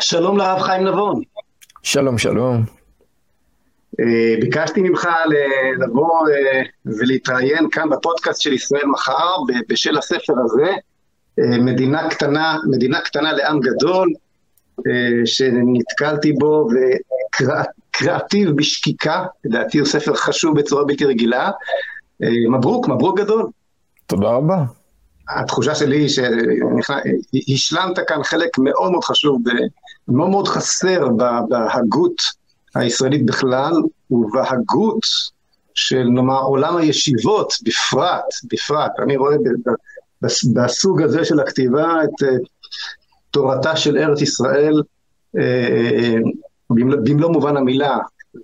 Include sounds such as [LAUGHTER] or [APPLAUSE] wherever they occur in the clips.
שלום לרב חיים נבון. שלום, שלום. אה, ביקשתי ממך לבוא אה, ולהתראיין כאן בפודקאסט של ישראל מחר בשל הספר הזה, אה, מדינה קטנה, מדינה קטנה לעם גדול, שנתקלתי בו וקראתיו בשקיקה, לדעתי הוא ספר חשוב בצורה בלתי רגילה. מברוק, מברוק גדול. תודה רבה. התחושה שלי היא שהשלמת כאן חלק מאוד מאוד חשוב, מאוד מאוד חסר בהגות הישראלית בכלל, ובהגות של נאמר עולם הישיבות בפרט, בפרט, אני רואה בסוג הזה של הכתיבה את uh, תורתה של ארץ ישראל uh, במלוא מובן המילה,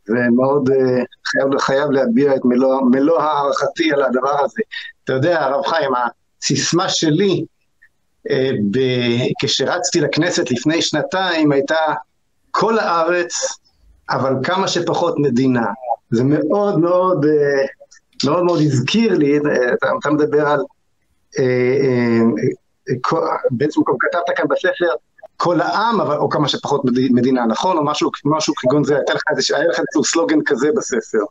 ומאוד חייב, חייב להביע את מלוא, מלוא הערכתי על הדבר הזה. אתה יודע, הרב חיים, הסיסמה שלי אה, ב... כשרצתי לכנסת לפני שנתיים הייתה כל הארץ, אבל כמה שפחות מדינה. זה מאוד מאוד, אה, מאוד מאוד הזכיר לי, אה, אתה, אתה מדבר על, בעצם כתבת כאן בספר, כל העם, אבל, או כמה שפחות מדינה, נכון? או משהו, משהו כגון זה, היה לך איזשהו סלוגן כזה בספר.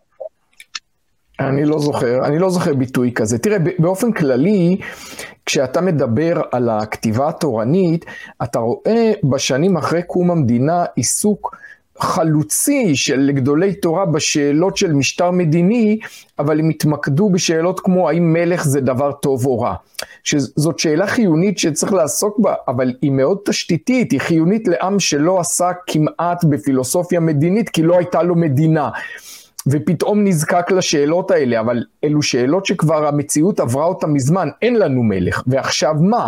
אני לא זוכר, אני לא זוכר ביטוי כזה. תראה, באופן כללי, כשאתה מדבר על הכתיבה התורנית, אתה רואה בשנים אחרי קום המדינה עיסוק חלוצי של גדולי תורה בשאלות של משטר מדיני, אבל הם התמקדו בשאלות כמו האם מלך זה דבר טוב או רע. שזאת שאלה חיונית שצריך לעסוק בה, אבל היא מאוד תשתיתית, היא חיונית לעם שלא עשה כמעט בפילוסופיה מדינית, כי לא הייתה לו מדינה. ופתאום נזקק לשאלות האלה, אבל אלו שאלות שכבר המציאות עברה אותן מזמן, אין לנו מלך, ועכשיו מה?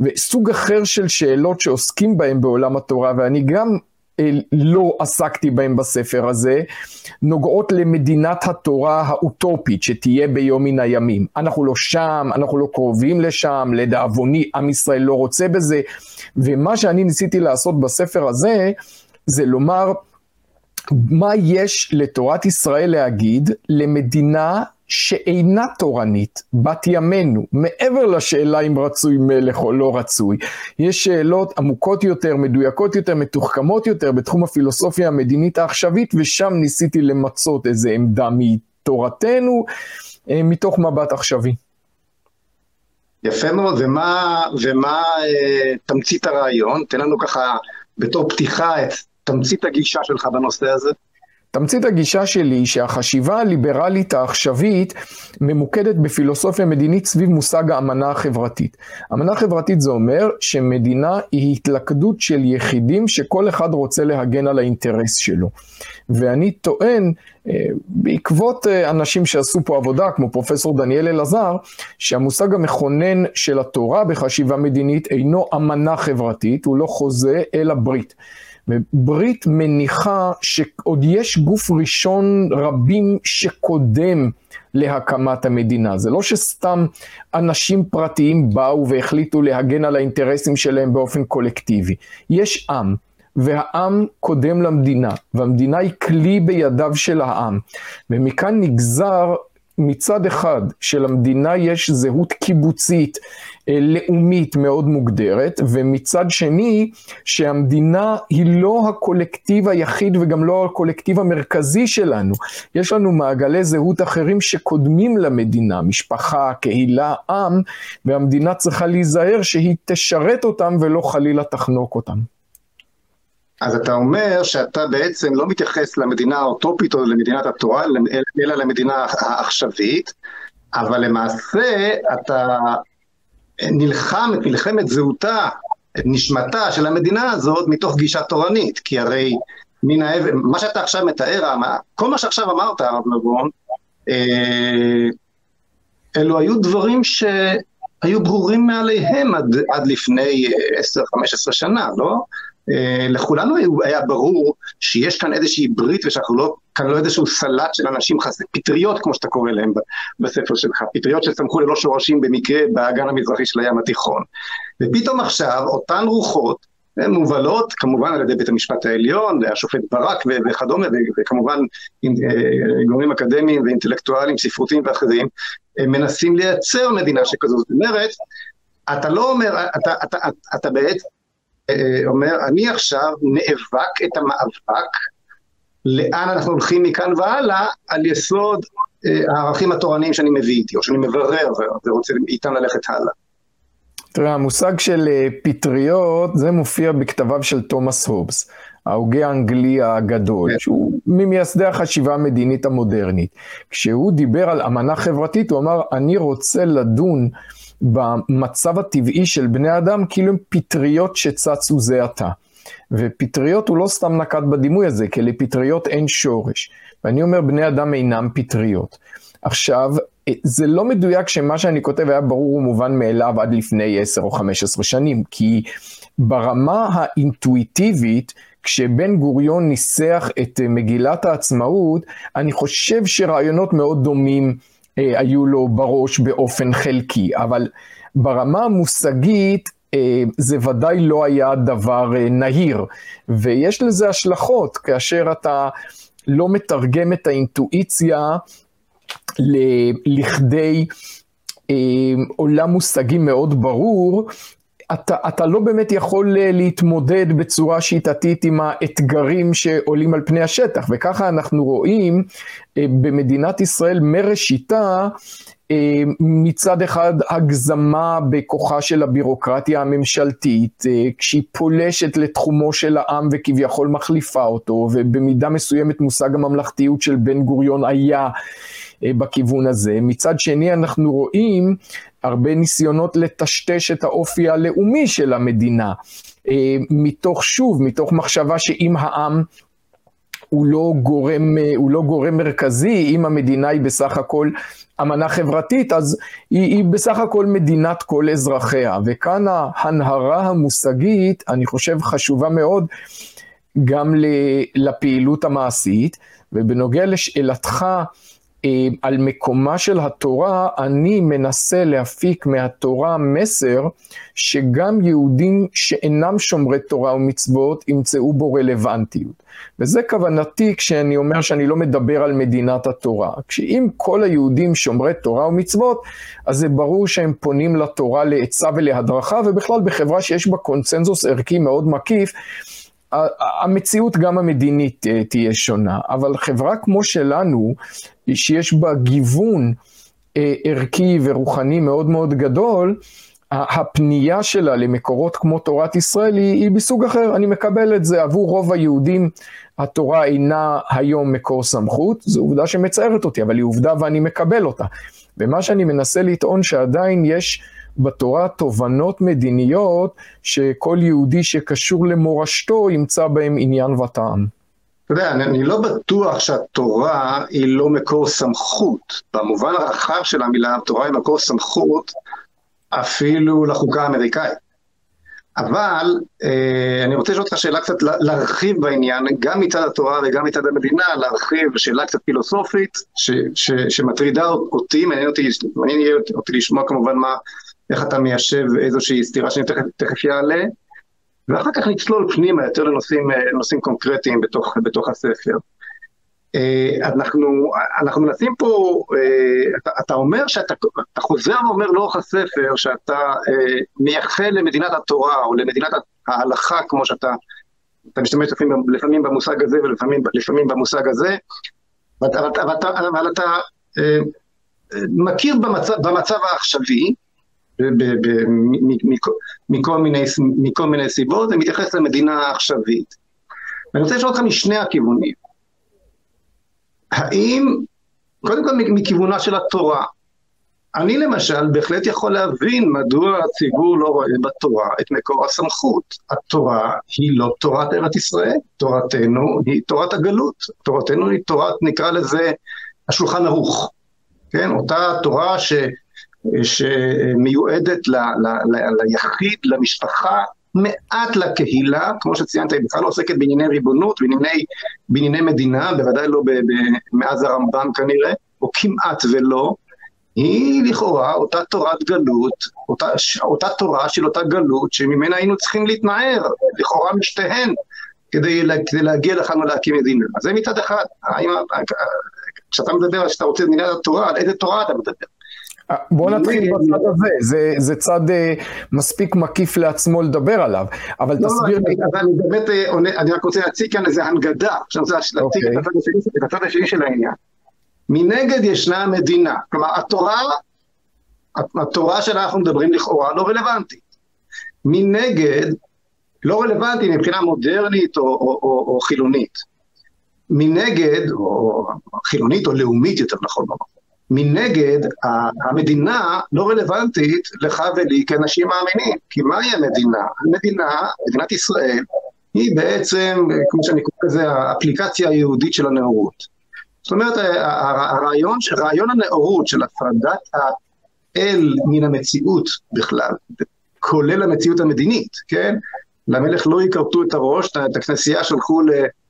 וסוג אחר של שאלות שעוסקים בהן בעולם התורה, ואני גם אה, לא עסקתי בהן בספר הזה, נוגעות למדינת התורה האוטופית שתהיה ביום מן הימים. אנחנו לא שם, אנחנו לא קרובים לשם, לדאבוני עם ישראל לא רוצה בזה, ומה שאני ניסיתי לעשות בספר הזה, זה לומר, מה יש לתורת ישראל להגיד למדינה שאינה תורנית, בת ימינו, מעבר לשאלה אם רצוי מלך או לא רצוי. יש שאלות עמוקות יותר, מדויקות יותר, מתוחכמות יותר בתחום הפילוסופיה המדינית העכשווית, ושם ניסיתי למצות איזה עמדה מתורתנו, אה, מתוך מבט עכשווי. יפה מאוד, ומה, ומה אה, תמצית הרעיון? תן לנו ככה בתור פתיחה את תמצית הגישה שלך בנושא הזה? תמצית הגישה שלי היא שהחשיבה הליברלית העכשווית ממוקדת בפילוסופיה מדינית סביב מושג האמנה החברתית. אמנה חברתית זה אומר שמדינה היא התלכדות של יחידים שכל אחד רוצה להגן על האינטרס שלו. ואני טוען, אה, בעקבות אה, אנשים שעשו פה עבודה, כמו פרופסור דניאל אלעזר, שהמושג המכונן של התורה בחשיבה מדינית אינו אמנה חברתית, הוא לא חוזה, אלא ברית. ברית מניחה שעוד יש גוף ראשון רבים שקודם להקמת המדינה. זה לא שסתם אנשים פרטיים באו והחליטו להגן על האינטרסים שלהם באופן קולקטיבי. יש עם, והעם קודם למדינה, והמדינה היא כלי בידיו של העם. ומכאן נגזר מצד אחד שלמדינה יש זהות קיבוצית אה, לאומית מאוד מוגדרת, ומצד שני שהמדינה היא לא הקולקטיב היחיד וגם לא הקולקטיב המרכזי שלנו. יש לנו מעגלי זהות אחרים שקודמים למדינה, משפחה, קהילה, עם, והמדינה צריכה להיזהר שהיא תשרת אותם ולא חלילה תחנוק אותם. אז אתה אומר שאתה בעצם לא מתייחס למדינה האוטופית או למדינת התורה, אלא למדינה העכשווית, אבל למעשה אתה נלחם את מלחמת זהותה, את נשמתה של המדינה הזאת מתוך גישה תורנית, כי הרי מן האבן, מה שאתה עכשיו מתאר, כל מה שעכשיו אמרת, הרב נבון, אה, אלו היו דברים שהיו ברורים מעליהם עד, עד לפני 10-15 שנה, לא? אה, לכולנו היה ברור שיש כאן איזושהי ברית ושאנחנו לא, כאן לא איזשהו סלט של אנשים חסרי, פטריות כמו שאתה קורא להם בספר שלך, פטריות שצמחו ללא שורשים במקרה באגן המזרחי של הים התיכון. ופתאום עכשיו אותן רוחות מובלות כמובן על ידי בית המשפט העליון, השופט ברק וכדומה, וכמובן אה, גורמים אקדמיים ואינטלקטואלים, ספרותיים ואחרים, מנסים לייצר מדינה שכזו. זאת אומרת, אתה לא אומר, אתה, אתה, אתה, אתה בעצם אומר, אני עכשיו נאבק את המאבק, לאן אנחנו הולכים מכאן והלאה, על יסוד הערכים התורניים שאני מביא איתי, או שאני מברר ורוצה איתם ללכת הלאה. תראה, המושג של פטריות, זה מופיע בכתביו של תומאס הובס. ההוגה האנגלי הגדול, כן. שהוא ממייסדי החשיבה המדינית המודרנית. כשהוא דיבר על אמנה חברתית, הוא אמר, אני רוצה לדון במצב הטבעי של בני אדם כאילו הם פטריות שצצו זה עתה. ופטריות הוא לא סתם נקט בדימוי הזה, כי לפטריות אין שורש. ואני אומר, בני אדם אינם פטריות. עכשיו, זה לא מדויק שמה שאני כותב היה ברור ומובן מאליו עד לפני 10 או 15 שנים, כי ברמה האינטואיטיבית, כשבן גוריון ניסח את מגילת העצמאות, אני חושב שרעיונות מאוד דומים היו לו בראש באופן חלקי, אבל ברמה המושגית אה, זה ודאי לא היה דבר אה, נהיר, ויש לזה השלכות כאשר אתה לא מתרגם את האינטואיציה לכדי אה, עולם מושגים מאוד ברור, אתה, אתה לא באמת יכול אה, להתמודד בצורה שיטתית עם האתגרים שעולים על פני השטח, וככה אנחנו רואים אה, במדינת ישראל מראשיתה אה, מצד אחד הגזמה בכוחה של הבירוקרטיה הממשלתית, כשהיא פולשת לתחומו של העם וכביכול מחליפה אותו, ובמידה מסוימת מושג הממלכתיות של בן גוריון היה בכיוון הזה. מצד שני אנחנו רואים הרבה ניסיונות לטשטש את האופי הלאומי של המדינה, אה, מתוך שוב, מתוך מחשבה שאם העם הוא לא גורם, אה, הוא לא גורם מרכזי, אם המדינה היא בסך הכל אמנה חברתית, אז היא, היא בסך הכל מדינת כל אזרחיה. וכאן ההנהרה המושגית, אני חושב, חשובה מאוד גם לפעילות המעשית. ובנוגע לשאלתך, על מקומה של התורה, אני מנסה להפיק מהתורה מסר שגם יהודים שאינם שומרי תורה ומצוות ימצאו בו רלוונטיות. וזה כוונתי כשאני אומר שאני לא מדבר על מדינת התורה. כשאם כל היהודים שומרי תורה ומצוות, אז זה ברור שהם פונים לתורה לעצה ולהדרכה, ובכלל בחברה שיש בה קונצנזוס ערכי מאוד מקיף, המציאות גם המדינית אה, תהיה שונה, אבל חברה כמו שלנו, שיש בה גיוון אה, ערכי ורוחני מאוד מאוד גדול, הפנייה שלה למקורות כמו תורת ישראל היא, היא בסוג אחר, אני מקבל את זה. עבור רוב היהודים התורה אינה היום מקור סמכות, זו עובדה שמצערת אותי, אבל היא עובדה ואני מקבל אותה. ומה שאני מנסה לטעון שעדיין יש בתורה תובנות מדיניות שכל יהודי שקשור למורשתו ימצא בהם עניין וטעם. אתה יודע, אני, אני לא בטוח שהתורה היא לא מקור סמכות. במובן הרחב של המילה, התורה היא מקור סמכות אפילו לחוקה האמריקאית. אבל אה, אני רוצה לשאול אותך שאלה קצת להרחיב בעניין, גם מצד התורה וגם מצד המדינה, להרחיב שאלה קצת פילוסופית ש, ש, שמטרידה אותי, מעניין אותי, מעניין אותי לשמוע כמובן מה, איך אתה מיישב איזושהי סתירה שאני תכף, תכף יעלה, ואחר כך נצלול פנימה יותר לנושאים, לנושאים קונקרטיים בתוך, בתוך הספר. אה, אנחנו, אנחנו מנסים פה, אה, אתה, אתה אומר שאתה אתה חוזר ואומר לאורך הספר שאתה אה, מייחל למדינת התורה או למדינת ההלכה, כמו שאתה אתה משתמש לפעמים, לפעמים במושג הזה ולפעמים במושג הזה, אבל, אבל, אבל, אבל אתה מכיר במצב, במצב העכשווי, מכל מיני, מכל מיני סיבות, זה מתייחס למדינה עכשווית. ואני רוצה לשאול אותך משני הכיוונים. האם, קודם כל מכיוונה של התורה, אני למשל בהחלט יכול להבין מדוע הציבור לא רואה בתורה את מקור הסמכות. התורה היא לא תורת ארץ ישראל, תורתנו היא תורת הגלות. תורתנו היא תורת, נקרא לזה, השולחן ערוך. כן, אותה תורה ש... שמיועדת ל, ל, ל, ליחיד, למשפחה, מעט לקהילה, כמו שציינת, היא בכלל לא עוסקת בענייני ריבונות, בענייני, בענייני מדינה, בוודאי לא מאז הרמב"ם כנראה, או כמעט ולא, היא לכאורה אותה תורת גלות, אותה, אותה תורה של אותה גלות שממנה היינו צריכים להתנער, לכאורה משתיהן, כדי, כדי להגיע לכאן ולהקים מדינה. אז זה מצד אחד, כשאתה מדבר על שאתה רוצה מדינת התורה, על איזה תורה אתה מדבר? בוא נתחיל בצד הזה, זה, זה צד uh, מספיק מקיף לעצמו לדבר עליו, אבל לא, תסביר לי. אבל אני באמת, אני רק רוצה להציג כאן איזה הנגדה, שאני רוצה להציג okay. את, אוקיי. את הצד השני של העניין. מנגד ישנה מדינה, כלומר התורה, התורה שאנחנו מדברים לכאורה לא רלוונטית. מנגד, לא רלוונטי מבחינה מודרנית או, או, או, או חילונית. מנגד, או חילונית או לאומית יותר נכון לומר, מנגד, המדינה לא רלוונטית לך ולי כאנשים מאמינים, כי מהי המדינה? המדינה, מדינת ישראל, היא בעצם, כמו שאני קורא לזה, האפליקציה היהודית של הנאורות. זאת אומרת, הרעיון, רעיון הנאורות של הפרדת האל מן המציאות בכלל, כולל המציאות המדינית, כן? למלך לא יכרתו את הראש, את הכנסייה שלחו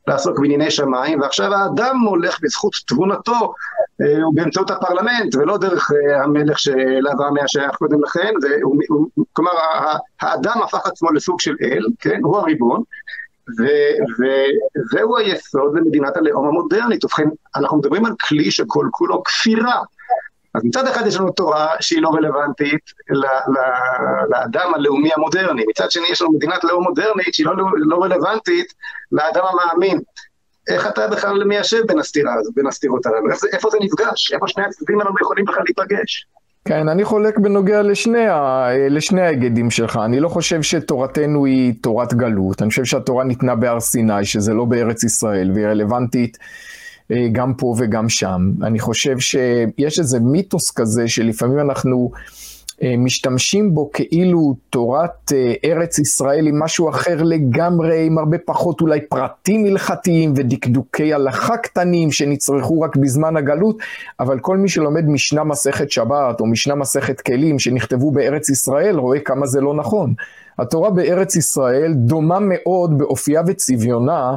לעסוק בענייני שמיים, ועכשיו האדם הולך בזכות תבונתו אה, באמצעות הפרלמנט, ולא דרך אה, המלך שלאברהם היה שייך קודם לכן, כלומר האדם הפך עצמו לסוג של אל, כן, הוא הריבון, וזהו היסוד למדינת הלאום המודרנית. ובכן, אנחנו מדברים על כלי שכל כולו כפירה. אז מצד אחד יש לנו תורה שהיא לא רלוונטית לאדם הלאומי המודרני, מצד שני יש לנו מדינת לאום מודרנית שהיא לא, לא רלוונטית לאדם המאמין. איך אתה בכלל מיישב בין הסתירה הזאת, בין הסתירות הללו? איפה זה נפגש? איפה שני הצדדים הללו יכולים בכלל להיפגש? כן, אני חולק בנוגע לשני, ה... לשני ההיגדים שלך. אני לא חושב שתורתנו היא תורת גלות. אני חושב שהתורה ניתנה בהר סיני, שזה לא בארץ ישראל, והיא רלוונטית גם פה וגם שם. אני חושב שיש איזה מיתוס כזה שלפעמים אנחנו אה, משתמשים בו כאילו תורת אה, ארץ ישראל היא משהו אחר לגמרי, עם הרבה פחות אולי פרטים הלכתיים ודקדוקי הלכה קטנים שנצרכו רק בזמן הגלות, אבל כל מי שלומד משנה מסכת שבת או משנה מסכת כלים שנכתבו בארץ ישראל רואה כמה זה לא נכון. התורה בארץ ישראל דומה מאוד באופייה וצביונה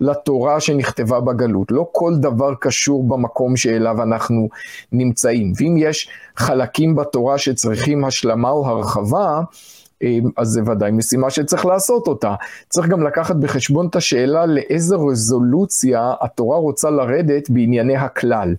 לתורה שנכתבה בגלות. לא כל דבר קשור במקום שאליו אנחנו נמצאים. ואם יש חלקים בתורה שצריכים השלמה או הרחבה, אה, אז זה ודאי משימה שצריך לעשות אותה. צריך גם לקחת בחשבון את השאלה לאיזה רזולוציה התורה רוצה לרדת בענייני הכלל.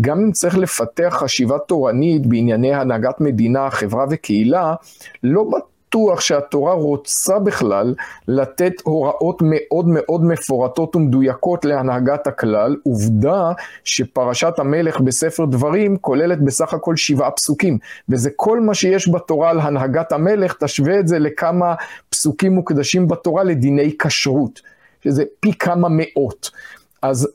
גם אם צריך לפתח חשיבה תורנית בענייני הנהגת מדינה, חברה וקהילה, לא בטוח. בטוח שהתורה רוצה בכלל לתת הוראות מאוד מאוד מפורטות ומדויקות להנהגת הכלל, עובדה שפרשת המלך בספר דברים כוללת בסך הכל שבעה פסוקים, וזה כל מה שיש בתורה על הנהגת המלך, תשווה את זה לכמה פסוקים מוקדשים בתורה לדיני כשרות, שזה פי כמה מאות. אז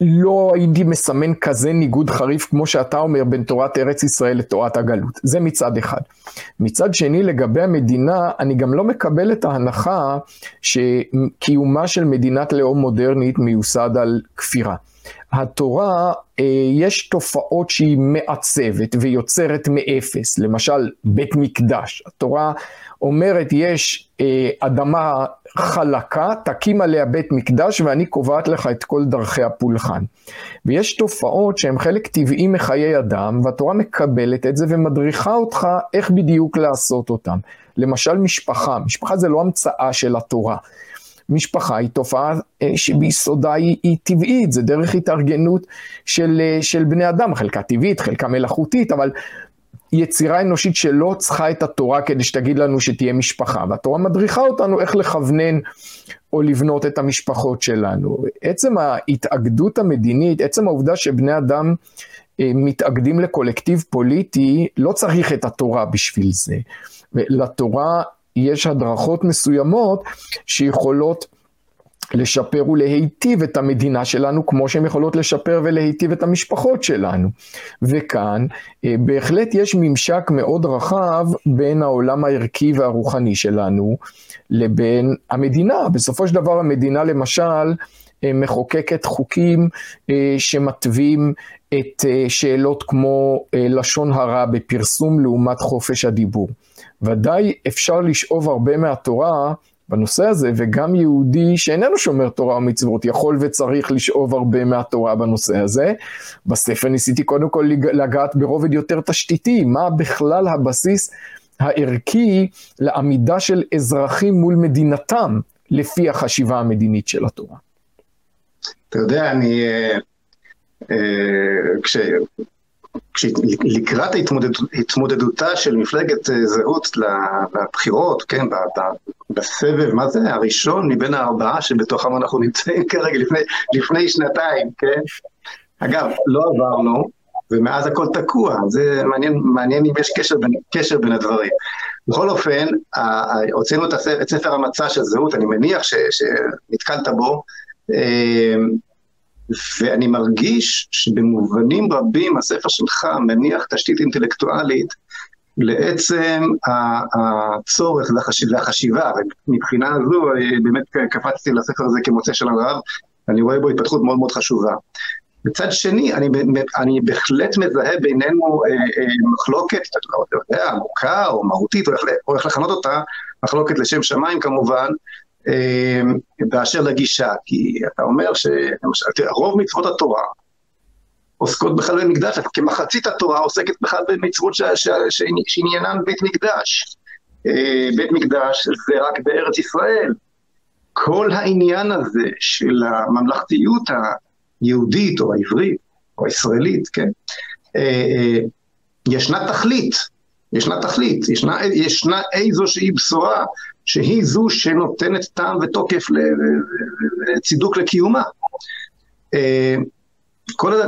לא הייתי מסמן כזה ניגוד חריף כמו שאתה אומר בין תורת ארץ ישראל לתורת הגלות. זה מצד אחד. מצד שני, לגבי המדינה, אני גם לא מקבל את ההנחה שקיומה של מדינת לאום מודרנית מיוסד על כפירה. התורה, אה, יש תופעות שהיא מעצבת ויוצרת מאפס, למשל בית מקדש. התורה אומרת יש אה, אדמה חלקה, תקים עליה בית מקדש ואני קובעת לך את כל דרכי הפולחן. ויש תופעות שהן חלק טבעי מחיי אדם, והתורה מקבלת את זה ומדריכה אותך איך בדיוק לעשות אותם. למשל משפחה, משפחה זה לא המצאה של התורה. משפחה היא תופעה אה, שביסודה היא, היא טבעית, זה דרך התארגנות של, אה, של בני אדם, חלקה טבעית, חלקה מלאכותית, אבל יצירה אנושית שלא צריכה את התורה כדי שתגיד לנו שתהיה משפחה, והתורה מדריכה אותנו איך לכוונן או לבנות את המשפחות שלנו. עצם ההתאגדות המדינית, עצם העובדה שבני אדם אה, מתאגדים לקולקטיב פוליטי, לא צריך את התורה בשביל זה. לתורה יש הדרכות מסוימות שיכולות לשפר ולהיטיב את המדינה שלנו, כמו שהן יכולות לשפר ולהיטיב את המשפחות שלנו. וכאן אה, בהחלט יש ממשק מאוד רחב בין העולם הערכי והרוחני שלנו לבין המדינה. בסופו של דבר המדינה למשל אה, מחוקקת חוקים אה, שמתווים את שאלות כמו לשון הרע בפרסום לעומת חופש הדיבור. ודאי אפשר לשאוב הרבה מהתורה בנושא הזה, וגם יהודי שאיננו שומר תורה ומצוות יכול וצריך לשאוב הרבה מהתורה בנושא הזה. בספר ניסיתי קודם כל לגעת ברובד יותר תשתיתי, מה בכלל הבסיס הערכי לעמידה של אזרחים מול מדינתם, לפי החשיבה המדינית של התורה. אתה יודע, אני... אה, אה, כש... לקראת התמודדות, התמודדותה של מפלגת אה, זהות לבחירות, כן, בסבב, מה זה, הראשון מבין הארבעה שבתוכם אנחנו נמצאים [LAUGHS] כרגע לפני, לפני שנתיים, כן? אגב, לא עברנו, ומאז הכל תקוע, זה מעניין, מעניין אם יש קשר בין, קשר בין הדברים. בכל אופן, הוצאנו את ספר המצע של זהות, אני מניח שנתקלת בו, אה, ואני מרגיש שבמובנים רבים הספר שלך מניח תשתית אינטלקטואלית לעצם הצורך והחשיבה, ומבחינה הזו באמת קפצתי לספר הזה כמוצא של הרב, אני רואה בו התפתחות מאוד מאוד חשובה. מצד שני, אני, אני בהחלט מזהה בינינו אה, אה, מחלוקת, אתה יודע, עמוקה או מהותית, או איך לכנות אותה, מחלוקת לשם שמיים כמובן, אה, באשר לגישה, כי אתה אומר שלמשל, תראה, רוב מצוות התורה עוסקות בכלל במקדש, כמחצית התורה עוסקת בכלל במצוות שעניינן בית מקדש. אה, בית מקדש זה רק בארץ ישראל. כל העניין הזה של הממלכתיות היהודית או העברית או הישראלית, כן, אה, ישנה תכלית, ישנה תכלית, ישנה, ישנה איזושהי בשורה שהיא זו שנותנת טעם ותוקף וצידוק לקיומה. אה,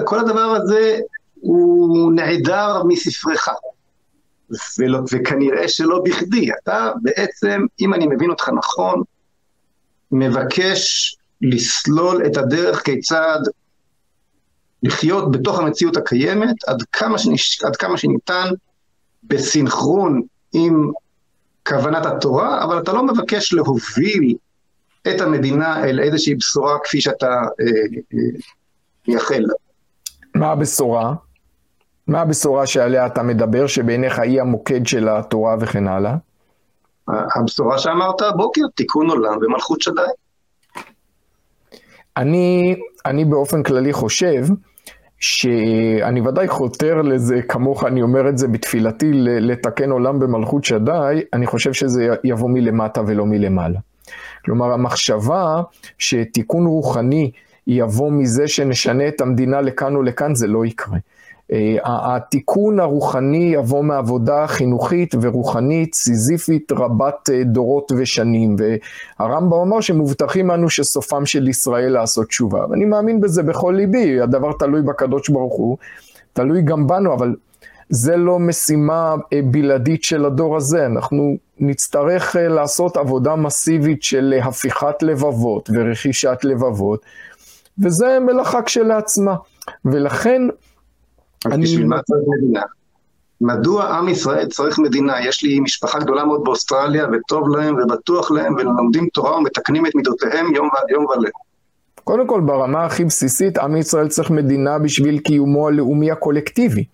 כל, הדבר הזה הוא נעדר מספרך, ולא, וכנראה שלא בכדי. אתה בעצם, אם אני מבין אותך נכון, מבקש לסלול את הדרך כיצד לחיות בתוך המציאות הקיימת עד כמה, שנש... עד כמה שניתן בסינכרון עם כוונת התורה, אבל אתה לא מבקש להוביל את המדינה אל איזושהי בשורה כפי שאתה אה, אה, מייחל לה. מה הבשורה? מה הבשורה שעליה אתה מדבר, שבעיניך היא המוקד של התורה וכן הלאה? הבשורה שאמרת הבוקר, תיקון עולם ומלכות שדי. אני, אני באופן כללי חושב שאני ודאי חותר לזה, כמוך אני אומר את זה בתפילתי, לתקן עולם במלכות שדי, אני חושב שזה יבוא מלמטה ולא מלמעלה. כלומר, המחשבה שתיקון רוחני יבוא מזה שנשנה את המדינה לכאן או לכאן, זה לא יקרה. אה, התיקון הרוחני יבוא מעבודה חינוכית ורוחנית, סיזיפית, רבת אה, דורות ושנים. והרמב"ם אמר שמובטחים אנו שסופם של ישראל לעשות תשובה. ואני מאמין בזה בכל ליבי, הדבר תלוי בקדוש ברוך הוא, תלוי גם בנו, אבל זה לא משימה אה, בלעדית של הדור הזה. אנחנו נצטרך לעשות עבודה מסיבית של הפיכת לבבות ורכישת לבבות, וזה מלאכה כשלעצמה. ולכן, אני... בשביל מה צריך מדינה? מדוע עם ישראל צריך מדינה? יש לי משפחה גדולה מאוד באוסטרליה, וטוב להם ובטוח להם, והם לומדים תורה ומתקנים את מידותיהם יום, יום וליל. קודם כל, ברמה הכי בסיסית, עם ישראל צריך מדינה בשביל קיומו הלאומי הקולקטיבי.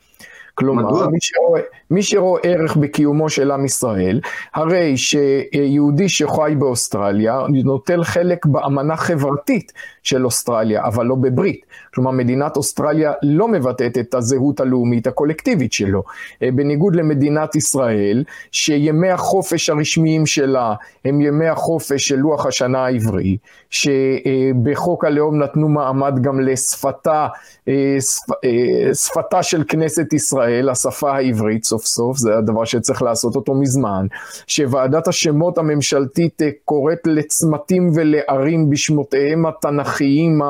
כלומר, מי שרואה, מי שרואה ערך בקיומו של עם ישראל, הרי שיהודי שחי באוסטרליה נוטל חלק באמנה חברתית של אוסטרליה, אבל לא בברית. כלומר, מדינת אוסטרליה לא מבטאת את הזהות הלאומית הקולקטיבית שלו. אה, בניגוד למדינת ישראל, שימי החופש הרשמיים שלה הם ימי החופש של לוח השנה העברי, שבחוק הלאום נתנו מעמד גם לשפתה, אה, אה, שפתה של כנסת ישראל, השפה העברית סוף, זה הדבר שצריך לעשות אותו מזמן, שוועדת השמות הממשלתית קוראת לצמתים ולערים בשמותיהם התנ"כיים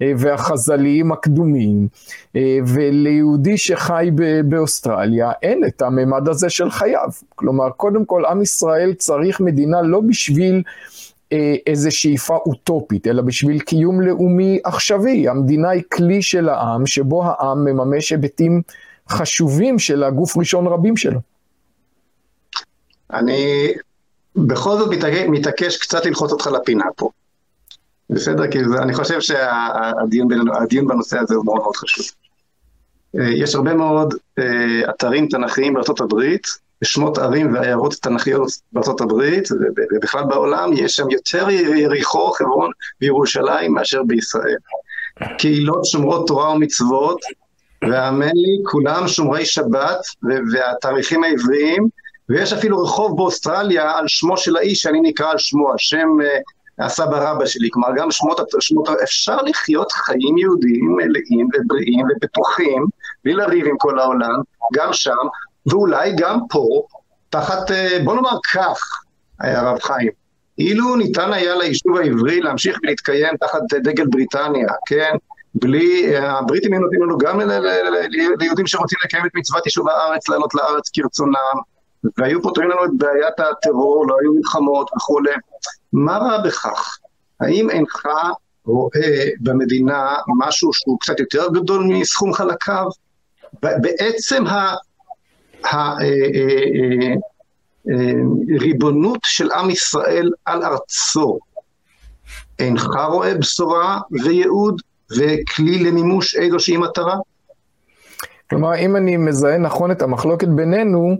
והחז"ליים הקדומים, וליהודי שחי באוסטרליה אין את הממד הזה של חייו. כלומר, קודם כל עם ישראל צריך מדינה לא בשביל אה, איזה שאיפה אוטופית, אלא בשביל קיום לאומי עכשווי. המדינה היא כלי של העם, שבו העם מממש היבטים חשובים של הגוף ראשון רבים שלו. אני בכל זאת מתעקש קצת ללחוץ אותך לפינה פה. בסדר? כי זה, אני חושב שהדיון בנושא הזה הוא מאוד מאוד חשוב. אה, יש הרבה מאוד אה, אתרים תנכיים בארצות הברית, בשמות ערים ועיירות תנכיות בארצות הברית, ובכלל בעולם, יש שם יותר יריחו, חברון וירושלים מאשר בישראל. קהילות שומרות תורה ומצוות, והאמן לי, כולם שומרי שבת והתאריכים העבריים, ויש אפילו רחוב באוסטרליה על שמו של האיש שאני נקרא על שמו, השם הסבא רבא שלי, כלומר גם שמות, שמות, אפשר לחיות חיים יהודיים מלאים ובריאים ובטוחים, בלי לריב עם כל העולם, גם שם, ואולי גם פה, תחת, אה, בוא נאמר כך, הרב חיים, אילו ניתן היה ליישוב העברי להמשיך ולהתקיים תחת דגל בריטניה, כן? בלי, הבריטים נותנים לנו גם ליהודים שרוצים לקיים את מצוות יישוב הארץ, לעלות לארץ כרצונם, והיו פותרים לנו את בעיית הטרור, לא היו מלחמות וכולי. מה רע בכך? האם אינך רואה במדינה משהו שהוא קצת יותר גדול מסכום חלקיו? בעצם הריבונות של עם ישראל על ארצו, אינך רואה בשורה וייעוד וכלי למימוש איזושהי מטרה? כלומר, אם אני מזהה נכון את המחלוקת בינינו,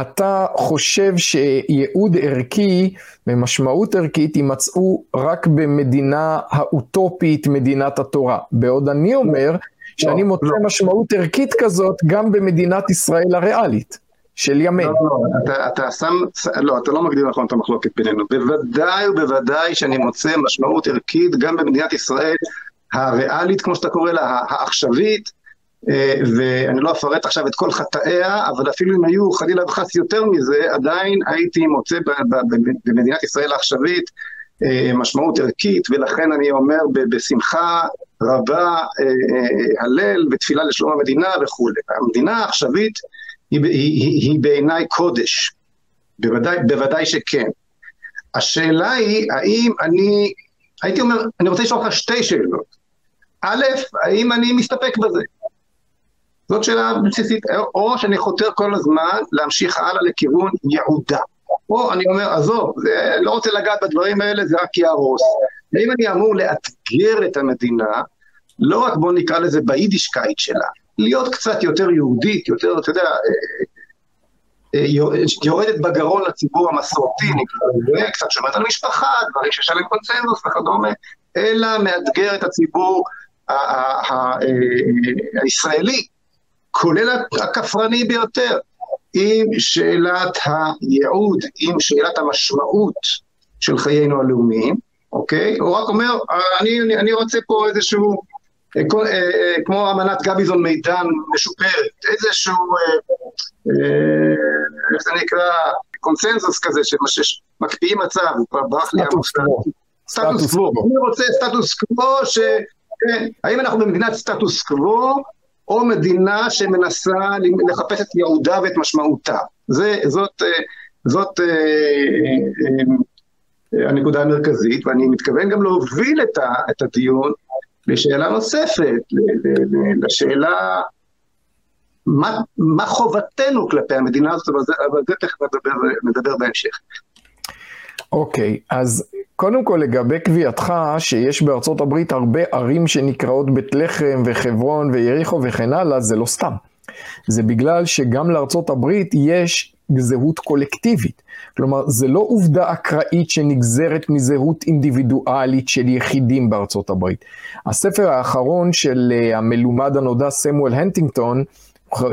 אתה חושב שייעוד ערכי ומשמעות ערכית יימצאו רק במדינה האוטופית, מדינת התורה. בעוד אני אומר שאני לא, מוצא לא. משמעות ערכית כזאת גם במדינת ישראל הריאלית. של ימין. לא, לא, אתה, אתה שם, לא, אתה לא מגדיר נכון את המחלוקת בינינו. בוודאי ובוודאי שאני מוצא משמעות ערכית גם במדינת ישראל הריאלית, כמו שאתה קורא לה, העכשווית, אה, ואני לא אפרט עכשיו את כל חטאיה, אבל אפילו אם היו חלילה וחס יותר מזה, עדיין הייתי מוצא במדינת ישראל העכשווית אה, משמעות ערכית, ולכן אני אומר בשמחה רבה אה, הלל ותפילה לשלום המדינה וכולי. המדינה העכשווית היא, היא, היא, היא בעיניי קודש, בוודאי, בוודאי שכן. השאלה היא, האם אני, הייתי אומר, אני רוצה לשאול אותך שתי שאלות. א', האם אני מסתפק בזה? זאת שאלה בסיסית, או שאני חותר כל הזמן להמשיך הלאה לכיוון יעודה. או אני אומר, עזוב, זה, לא רוצה לגעת בדברים האלה, זה רק יהרוס. האם אני אמור לאתגר את המדינה, לא רק בוא נקרא לזה ביידישקייט שלה, להיות קצת יותר יהודית, יותר, אתה יודע, אה, אה, יורדת בגרון לציבור המסורתי, נקרא קצת שומרת על משפחה, דברים שיש עליהם קונצנזוס וכדומה, אלא מאתגר את הציבור אה, הישראלי, כולל הכופרני ביותר, עם שאלת הייעוד, עם שאלת המשמעות של חיינו הלאומיים, אוקיי? הוא רק אומר, אני, אני, אני רוצה פה איזשהו, אה, אה, כמו אמנת גביזון מידן משופרת, איזשהו, איך זה נקרא, קונסנזוס כזה, שמקפיאים מצב, הוא כבר ברח לי סטטוס קוו. אני רוצה סטטוס קוו, האם אנחנו במדינת סטטוס קוו, או מדינה שמנסה לחפש את יעודה ואת משמעותה. זה, זאת, אה, זאת אה, אה, הנקודה המרכזית, ואני מתכוון גם להוביל את, ה, את הדיון לשאלה נוספת, לשאלה מה, מה חובתנו כלפי המדינה הזאת, אבל זה, תכף נדבר בהמשך. אוקיי, okay, אז קודם כל לגבי קביעתך שיש בארצות הברית הרבה ערים שנקראות בית לחם וחברון ויריחו וכן הלאה, זה לא סתם. זה בגלל שגם לארצות הברית יש זהות קולקטיבית. כלומר, זה לא עובדה אקראית שנגזרת מזהות אינדיבידואלית של יחידים בארצות הברית. הספר האחרון של אה, המלומד הנודע סמואל הנטינגטון,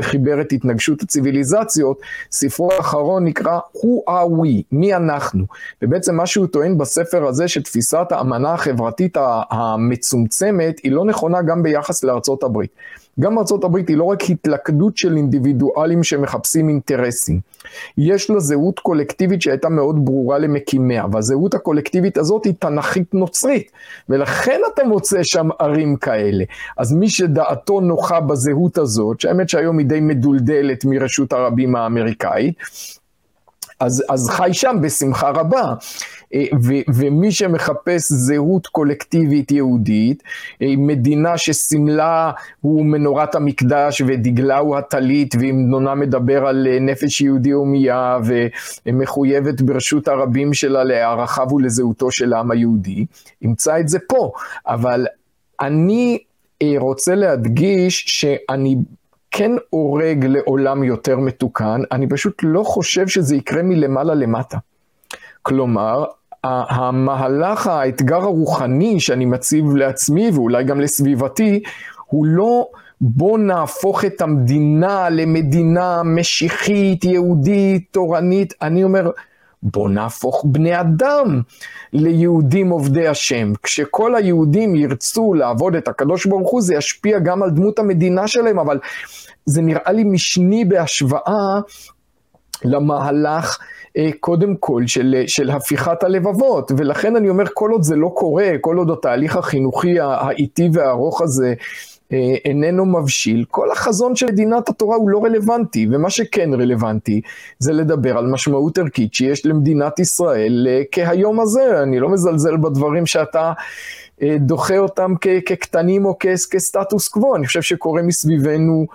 חיבר את התנגשות הציוויליזציות, ספרו האחרון נקרא Who are we? מי אנחנו? ובעצם מה שהוא טוען בספר הזה שתפיסת האמנה החברתית המצומצמת היא לא נכונה גם ביחס לארצות הברית. גם הברית היא לא רק התלכדות של אינדיבידואלים שמחפשים אינטרסים. יש לה זהות קולקטיבית שהייתה מאוד ברורה למקימיה, והזהות הקולקטיבית הזאת היא תנכית נוצרית, ולכן אתה מוצא שם ערים כאלה. אז מי שדעתו נוחה בזהות הזאת, שהאמת שהיום היא די מדולדלת מרשות הרבים האמריקאית, אז, אז חי שם בשמחה רבה. אה, ומי שמחפש זהות קולקטיבית יהודית, אה, מדינה שסמלה הוא מנורת המקדש ודגלה הוא הטלית, ואם נונה מדבר על אה, נפש יהודי הומייה ומחויבת ברשות הרבים שלה לערכיו ולזהותו של העם היהודי, ימצא את זה פה. אבל אני רוצה להדגיש שאני כן אורג לעולם יותר מתוקן, אני פשוט לא חושב שזה יקרה מלמעלה למטה. כלומר, המהלך, האתגר הרוחני שאני מציב לעצמי ואולי גם לסביבתי, הוא לא בוא נהפוך את המדינה למדינה משיחית, יהודית, תורנית. אני אומר, בוא נהפוך בני אדם ליהודים עובדי השם. כשכל היהודים ירצו לעבוד את הקדוש ברוך הוא, זה ישפיע גם על דמות המדינה שלהם, אבל זה נראה לי משני בהשוואה למהלך קודם כל של, של הפיכת הלבבות, ולכן אני אומר, כל עוד זה לא קורה, כל עוד התהליך החינוכי האיטי והארוך הזה אה, איננו מבשיל, כל החזון של מדינת התורה הוא לא רלוונטי, ומה שכן רלוונטי זה לדבר על משמעות ערכית שיש למדינת ישראל אה, כהיום הזה, אני לא מזלזל בדברים שאתה דוחה אותם כקטנים או כסטטוס קוו, אני חושב שקורה מסביבנו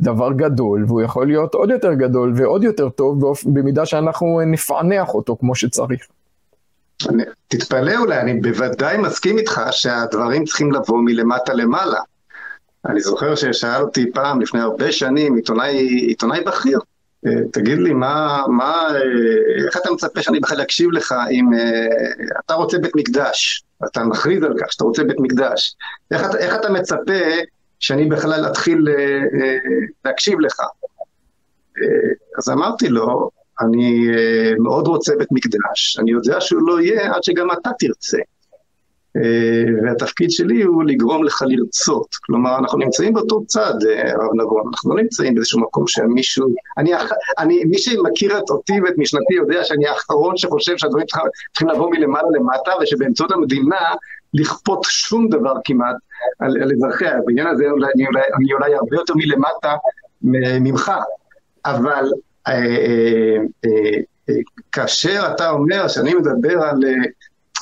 דבר גדול, והוא יכול להיות עוד יותר גדול ועוד יותר טוב במידה שאנחנו נפענח אותו כמו שצריך. אני, תתפלא אולי, אני בוודאי מסכים איתך שהדברים צריכים לבוא מלמטה למעלה. אני זוכר ששאל אותי פעם, לפני הרבה שנים, עיתונאי, עיתונאי בכיר, אה, תגיד לי, מה, מה, אה, איך אתה מצפה שאני בכלל אקשיב לך אם uh, אתה רוצה בית מקדש, אתה מכריז על כך שאתה רוצה בית מקדש, איך, איך אתה מצפה שאני בכלל אתחיל אה, אה, להקשיב לך. אה, אז אמרתי לו, אני מאוד רוצה בית מקדש, אני יודע שהוא לא יהיה עד שגם אתה תרצה. והתפקיד שלי הוא לגרום לך לרצות. כלומר, אנחנו נמצאים באותו צד, הרב נבון, אנחנו לא נמצאים באיזשהו מקום שמישהו... אני, אני, מי שמכיר את אותי ואת משנתי יודע שאני האחרון שחושב שהדברים צריכים לבוא מלמעלה למטה, ושבאמצעות המדינה לכפות שום דבר כמעט על, על אזרחיה. בעניין הזה אולי, אני, אולי, אני אולי הרבה יותר מלמטה ממך, אבל אה, אה, אה, כאשר אתה אומר שאני מדבר על אה,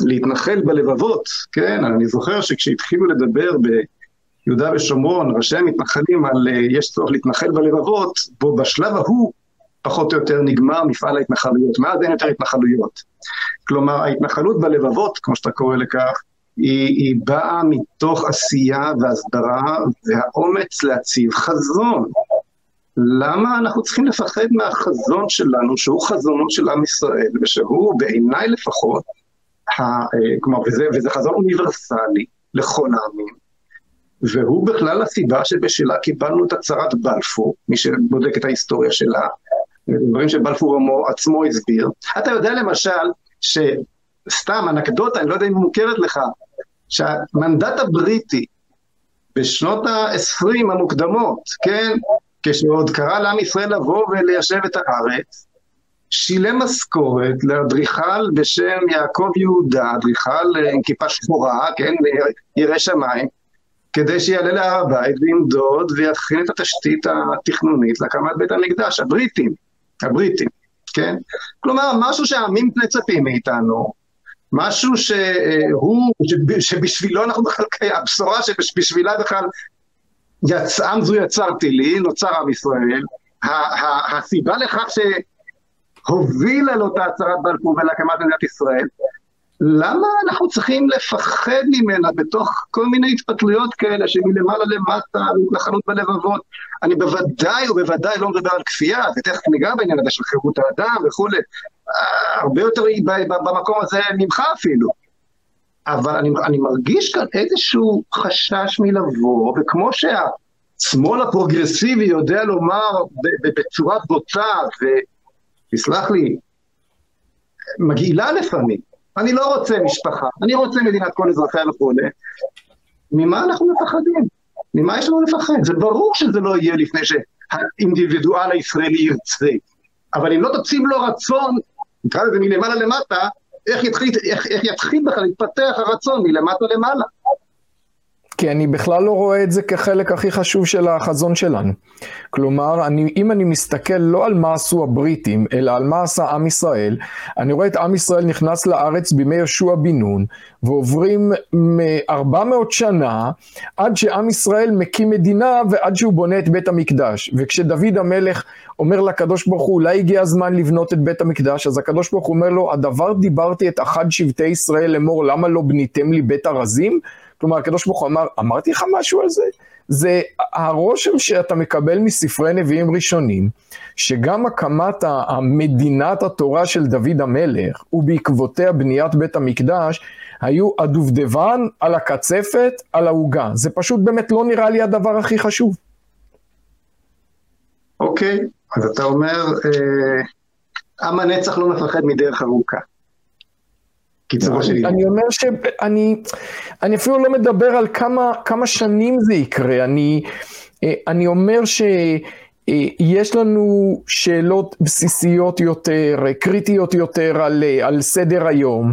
להתנחל בלבבות, כן, אני זוכר שכשהתחילו לדבר ביהודה ושומרון, ראשי המתנחלים על אה, יש צורך להתנחל בלבבות, בו בשלב ההוא פחות או יותר נגמר מפעל ההתנחלויות, מאז אין יותר התנחלויות. כלומר, ההתנחלות בלבבות, כמו שאתה קורא לכך, היא, היא באה מתוך עשייה והסדרה והאומץ להציב חזון. למה אנחנו צריכים לפחד מהחזון שלנו, שהוא חזונו של עם ישראל, ושהוא בעיניי לפחות, ה, אה, כלומר, וזה, וזה חזון אוניברסלי לכל העמים, והוא בכלל הסיבה שבשלה קיבלנו את הצהרת בלפור, מי שבודק את ההיסטוריה שלה, דברים שבלפור עצמו הסביר. אתה יודע למשל, שסתם אנקדוטה, אני לא יודע אם מוכרת לך, שהמנדט הבריטי בשנות ה-20 המוקדמות, כן, כשעוד קרא לעם ישראל לבוא וליישב את הארץ, שילם משכורת לאדריכל בשם יעקב יהודה, אדריכל עם כיפה שחורה, כן, ירא שמיים, כדי שיעלה להר הבית וימדוד ויכין את התשתית התכנונית להקמת בית המקדש, הבריטים, הבריטים, כן? כלומר, משהו שהעמים מצפים מאיתנו, משהו שהוא, שבשבילו אנחנו בכלל הבשורה שבשבילה בכלל עם זו יצרתי לי, נוצר עם ישראל, הסיבה לכך שהובילה לאותה הצהרת בלפור ולהקמת מדינת ישראל, למה אנחנו צריכים לפחד ממנה בתוך כל מיני התפתלויות כאלה שמלמעלה למטה, התנחלות בלבבות? אני בוודאי ובוודאי לא מדבר על כפייה, ותכף ניגע בעניין הזה של חירות האדם וכולי, הרבה יותר במקום הזה ממך אפילו. אבל אני, אני מרגיש כאן איזשהו חשש מלבוא, וכמו שהשמאל הפרוגרסיבי יודע לומר בצורה בוטה, ותסלח לי, מגעילה לפעמים, אני לא רוצה משפחה, אני רוצה מדינת כל אזרחיה וכולי, ממה אנחנו מפחדים? ממה יש לנו לפחד? זה ברור שזה לא יהיה לפני שהאינדיבידואל הישראלי ירצה, אבל אם לא תציב לו רצון נקרא לזה מלמעלה למטה, איך יתחיל, איך, איך יתחיל בכלל להתפתח הרצון מלמטה למעלה. כי אני בכלל לא רואה את זה כחלק הכי חשוב של החזון שלנו. כלומר, אני, אם אני מסתכל לא על מה עשו הבריטים, אלא על מה עשה עם ישראל, אני רואה את עם ישראל נכנס לארץ בימי יהושע בן נון, ועוברים מ-400 שנה עד שעם ישראל מקים מדינה ועד שהוא בונה את בית המקדש. וכשדוד המלך אומר לקדוש ברוך הוא, אולי הגיע הזמן לבנות את בית המקדש, אז הקדוש ברוך הוא אומר לו, הדבר דיברתי את אחד שבטי ישראל לאמור, למה לא בניתם לי בית ארזים? כלומר, הקדוש ברוך הוא אמר, אמרתי לך משהו על זה? זה הרושם שאתה מקבל מספרי נביאים ראשונים, שגם הקמת המדינת התורה של דוד המלך, ובעקבותיה בניית בית המקדש, היו הדובדבן על הקצפת, על העוגה. זה פשוט באמת לא נראה לי הדבר הכי חשוב. אוקיי, אז אתה אומר, אה, עם הנצח לא מפחד מדרך ארוכה. קיצורו. אני אומר שאני אני אפילו לא מדבר על כמה, כמה שנים זה יקרה, אני, אה, אני אומר שיש לנו שאלות בסיסיות יותר, קריטיות יותר על, על סדר היום.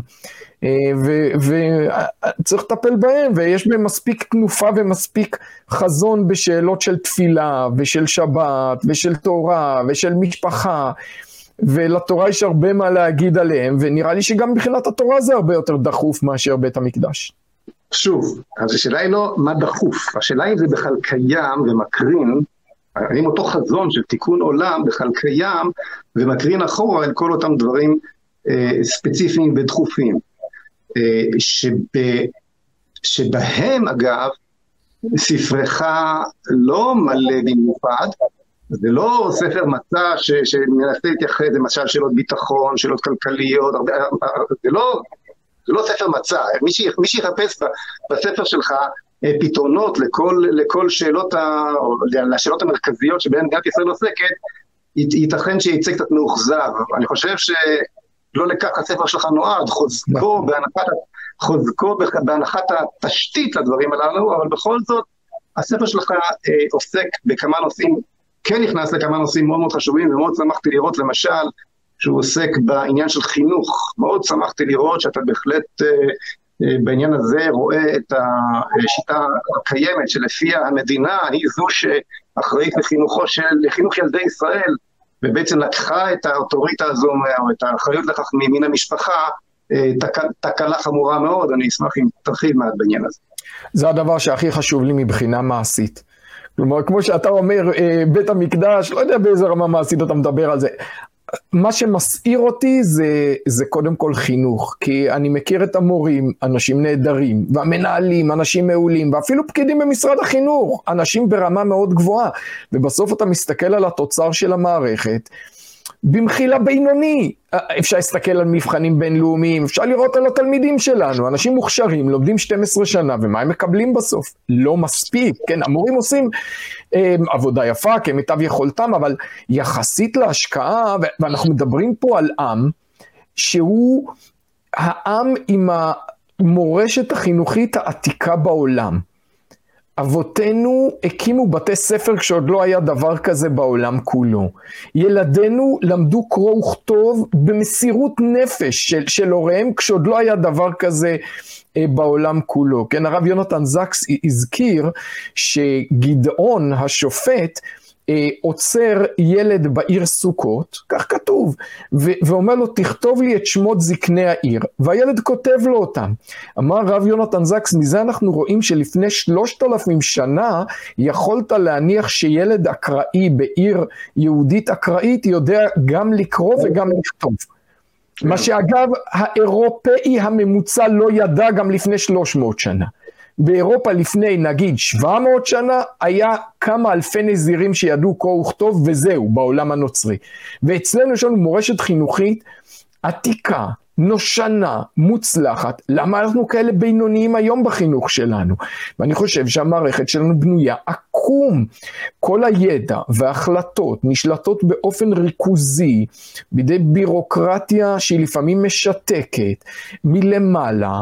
וצריך לטפל בהם, ויש בהם מספיק תנופה ומספיק חזון בשאלות של תפילה, ושל שבת, ושל תורה, ושל משפחה, ולתורה יש הרבה מה להגיד עליהם, ונראה לי שגם מבחינת התורה זה הרבה יותר דחוף מאשר בית המקדש. שוב, אז השאלה היא לא מה דחוף, השאלה אם זה בכלל קיים ומקרין, האם אותו חזון של תיקון עולם בכלל קיים ומקרין אחורה אל כל אותם דברים אה, ספציפיים ודחופים. אה, שב, שבהם אגב ספרך לא מלא במיוחד, זה לא ספר מצע ש, שמנסה להתייחס למשל שאלות ביטחון, שאלות כלכליות, הרבה, זה, לא, זה לא ספר מצע, מי, ש, מי שיחפש בספר שלך אה, פתרונות לכל, לכל שאלות, ה, לשאלות המרכזיות שבהן מדינת ישראל עוסקת, ייתכן שיצא קצת מאוכזב. אני חושב ש... לא לכך הספר שלך נועד, חוזקו נכון. בהנחת, חוזקו בהנחת התשתית לדברים הללו, אבל בכל זאת, הספר שלך אה, עוסק בכמה נושאים, כן נכנס לכמה נושאים מאוד מאוד חשובים, ומאוד שמחתי לראות למשל, שהוא עוסק בעניין של חינוך. מאוד שמחתי לראות שאתה בהחלט אה, אה, בעניין הזה רואה את השיטה הקיימת שלפיה המדינה היא זו שאחראית לחינוכו של, לחינוך ילדי ישראל, ובעצם לקחה את האוטוריטה הזו, או את האחריות לכך ממין המשפחה, אה, תק, תקלה חמורה מאוד, אני אשמח אם תרחיב מעט בעניין הזה. זה הדבר שהכי חשוב לי מבחינה מעשית. כלומר, כמו שאתה אומר, אה, בית המקדש, לא יודע באיזה רמה מעשית אתה מדבר על זה. מה שמסעיר אותי זה, זה קודם כל חינוך, כי אני מכיר את המורים, אנשים נהדרים, והמנהלים, אנשים מעולים, ואפילו פקידים במשרד החינוך, אנשים ברמה מאוד גבוהה, ובסוף אתה מסתכל על התוצר של המערכת, במחילה בינוני. אה, אפשר להסתכל על מבחנים בינלאומיים, אפשר לראות על התלמידים שלנו, אנשים מוכשרים, לומדים 12 שנה, ומה הם מקבלים בסוף? לא מספיק, כן, המורים עושים אה, עבודה יפה כמיטב יכולתם, אבל יחסית להשקעה, ואנחנו מדברים פה על עם, שהוא העם עם המורשת החינוכית העתיקה בעולם. אבותינו הקימו בתי ספר כשעוד לא היה דבר כזה בעולם כולו. ילדינו למדו קרוא וכתוב במסירות נפש של, של הוריהם כשעוד לא היה דבר כזה אה, בעולם כולו. כן, הרב יונתן זקס הזכיר שגדעון השופט עוצר ילד בעיר סוכות, כך כתוב, ו- ואומר לו, תכתוב לי את שמות זקני העיר, והילד כותב לו אותם. אמר רב יונתן זקס, מזה אנחנו רואים שלפני שלושת אלפים שנה יכולת להניח שילד אקראי בעיר יהודית אקראית יודע גם לקרוא וגם לכתוב. מה שאגב, האירופאי הממוצע לא ידע גם לפני 300 שנה. באירופה לפני נגיד 700 שנה, היה כמה אלפי נזירים שידעו קרוא וכתוב וזהו, בעולם הנוצרי. ואצלנו יש לנו מורשת חינוכית עתיקה, נושנה, מוצלחת, למה אנחנו כאלה בינוניים היום בחינוך שלנו? ואני חושב שהמערכת שלנו בנויה עקום. כל הידע וההחלטות נשלטות באופן ריכוזי בידי בירוקרטיה שהיא לפעמים משתקת מלמעלה,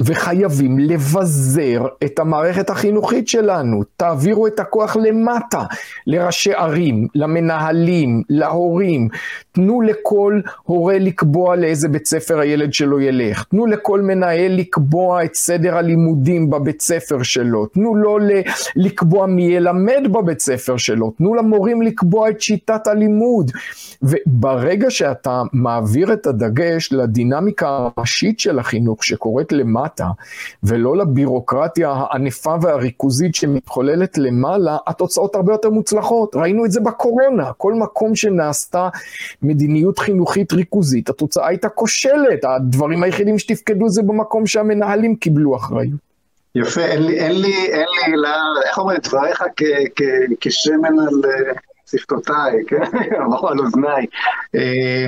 וחייבים לבזר את המערכת החינוכית שלנו. תעבירו את הכוח למטה, לראשי ערים, למנהלים, להורים. תנו לכל הורה לקבוע לאיזה בית ספר הילד שלו ילך. תנו לכל מנהל לקבוע את סדר הלימודים בבית ספר שלו. תנו לו לקבוע מי ילמד בבית ספר שלו. תנו למורים לקבוע את שיטת הלימוד. וברגע שאתה מעביר את הדגש לדינמיקה הראשית של החינוך שקורית למטה, ולא לבירוקרטיה הענפה והריכוזית שמתחוללת למעלה, התוצאות הרבה יותר מוצלחות. ראינו את זה בקורונה, כל מקום שנעשתה מדיניות חינוכית ריכוזית, התוצאה הייתה כושלת, הדברים היחידים שתפקדו זה במקום שהמנהלים קיבלו אחריות. יפה, אין לי, אין לי, אין לי, לא, איך אומרים, דבריך כשמן על אה, שפתותיי, [LAUGHS] כן? על אוזניי. אה,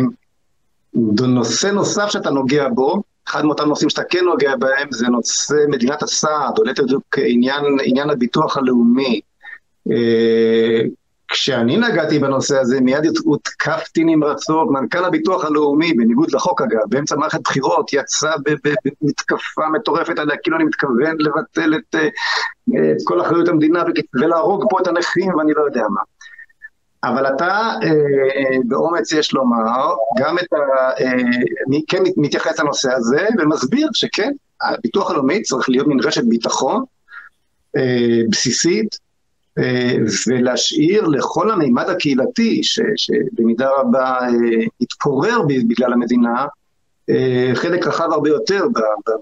נושא נוסף שאתה נוגע בו, אחד מאותם נושאים שאתה כן נוגע בהם זה נושא מדינת הסעד, או ליתר דיוק עניין, עניין הביטוח הלאומי. אה, כשאני נגעתי בנושא הזה, מיד הותקפתי נמרצות, מנכ"ל הביטוח הלאומי, בניגוד לחוק אגב, באמצע מערכת בחירות, יצא במתקפה מטורפת עליה, כאילו אני מתכוון לבטל את, אה, את כל אחריות המדינה ולהרוג פה את הנכים ואני לא יודע מה. אבל אתה, אה, באומץ יש לומר, גם את ה... אה, כן מתייחס לנושא הזה ומסביר שכן, הביטוח הלאומי צריך להיות מין רשת ביטחון אה, בסיסית, אה, ולהשאיר לכל המימד הקהילתי, ש, שבמידה רבה אה, התפורר בגלל המדינה, חלק רחב הרבה יותר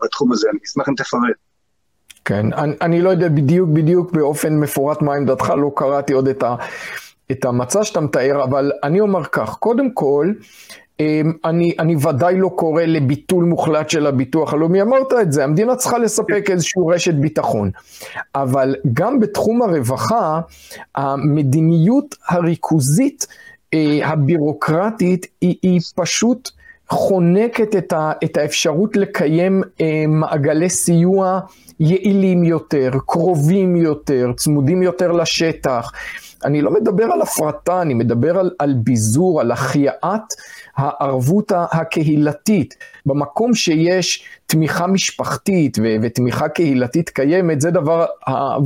בתחום הזה. אני אשמח אם תפרט. כן, אני, אני לא יודע בדיוק בדיוק באופן מפורט מה עמדתך, לא קראתי עוד את, ה, את המצע שאתה מתאר, אבל אני אומר כך, קודם כל, אמ, אני, אני ודאי לא קורא לביטול מוחלט של הביטוח הלאומי, אמרת את זה, המדינה צריכה לספק איזושהי רשת ביטחון. אבל גם בתחום הרווחה, המדיניות הריכוזית אה, הבירוקרטית היא, היא פשוט חונקת את, ה, את האפשרות לקיים אה, מעגלי סיוע יעילים יותר, קרובים יותר, צמודים יותר לשטח. אני לא מדבר על הפרטה, אני מדבר על, על ביזור, על החייאת הערבות הקהילתית. במקום שיש תמיכה משפחתית ו- ותמיכה קהילתית קיימת, זה דבר,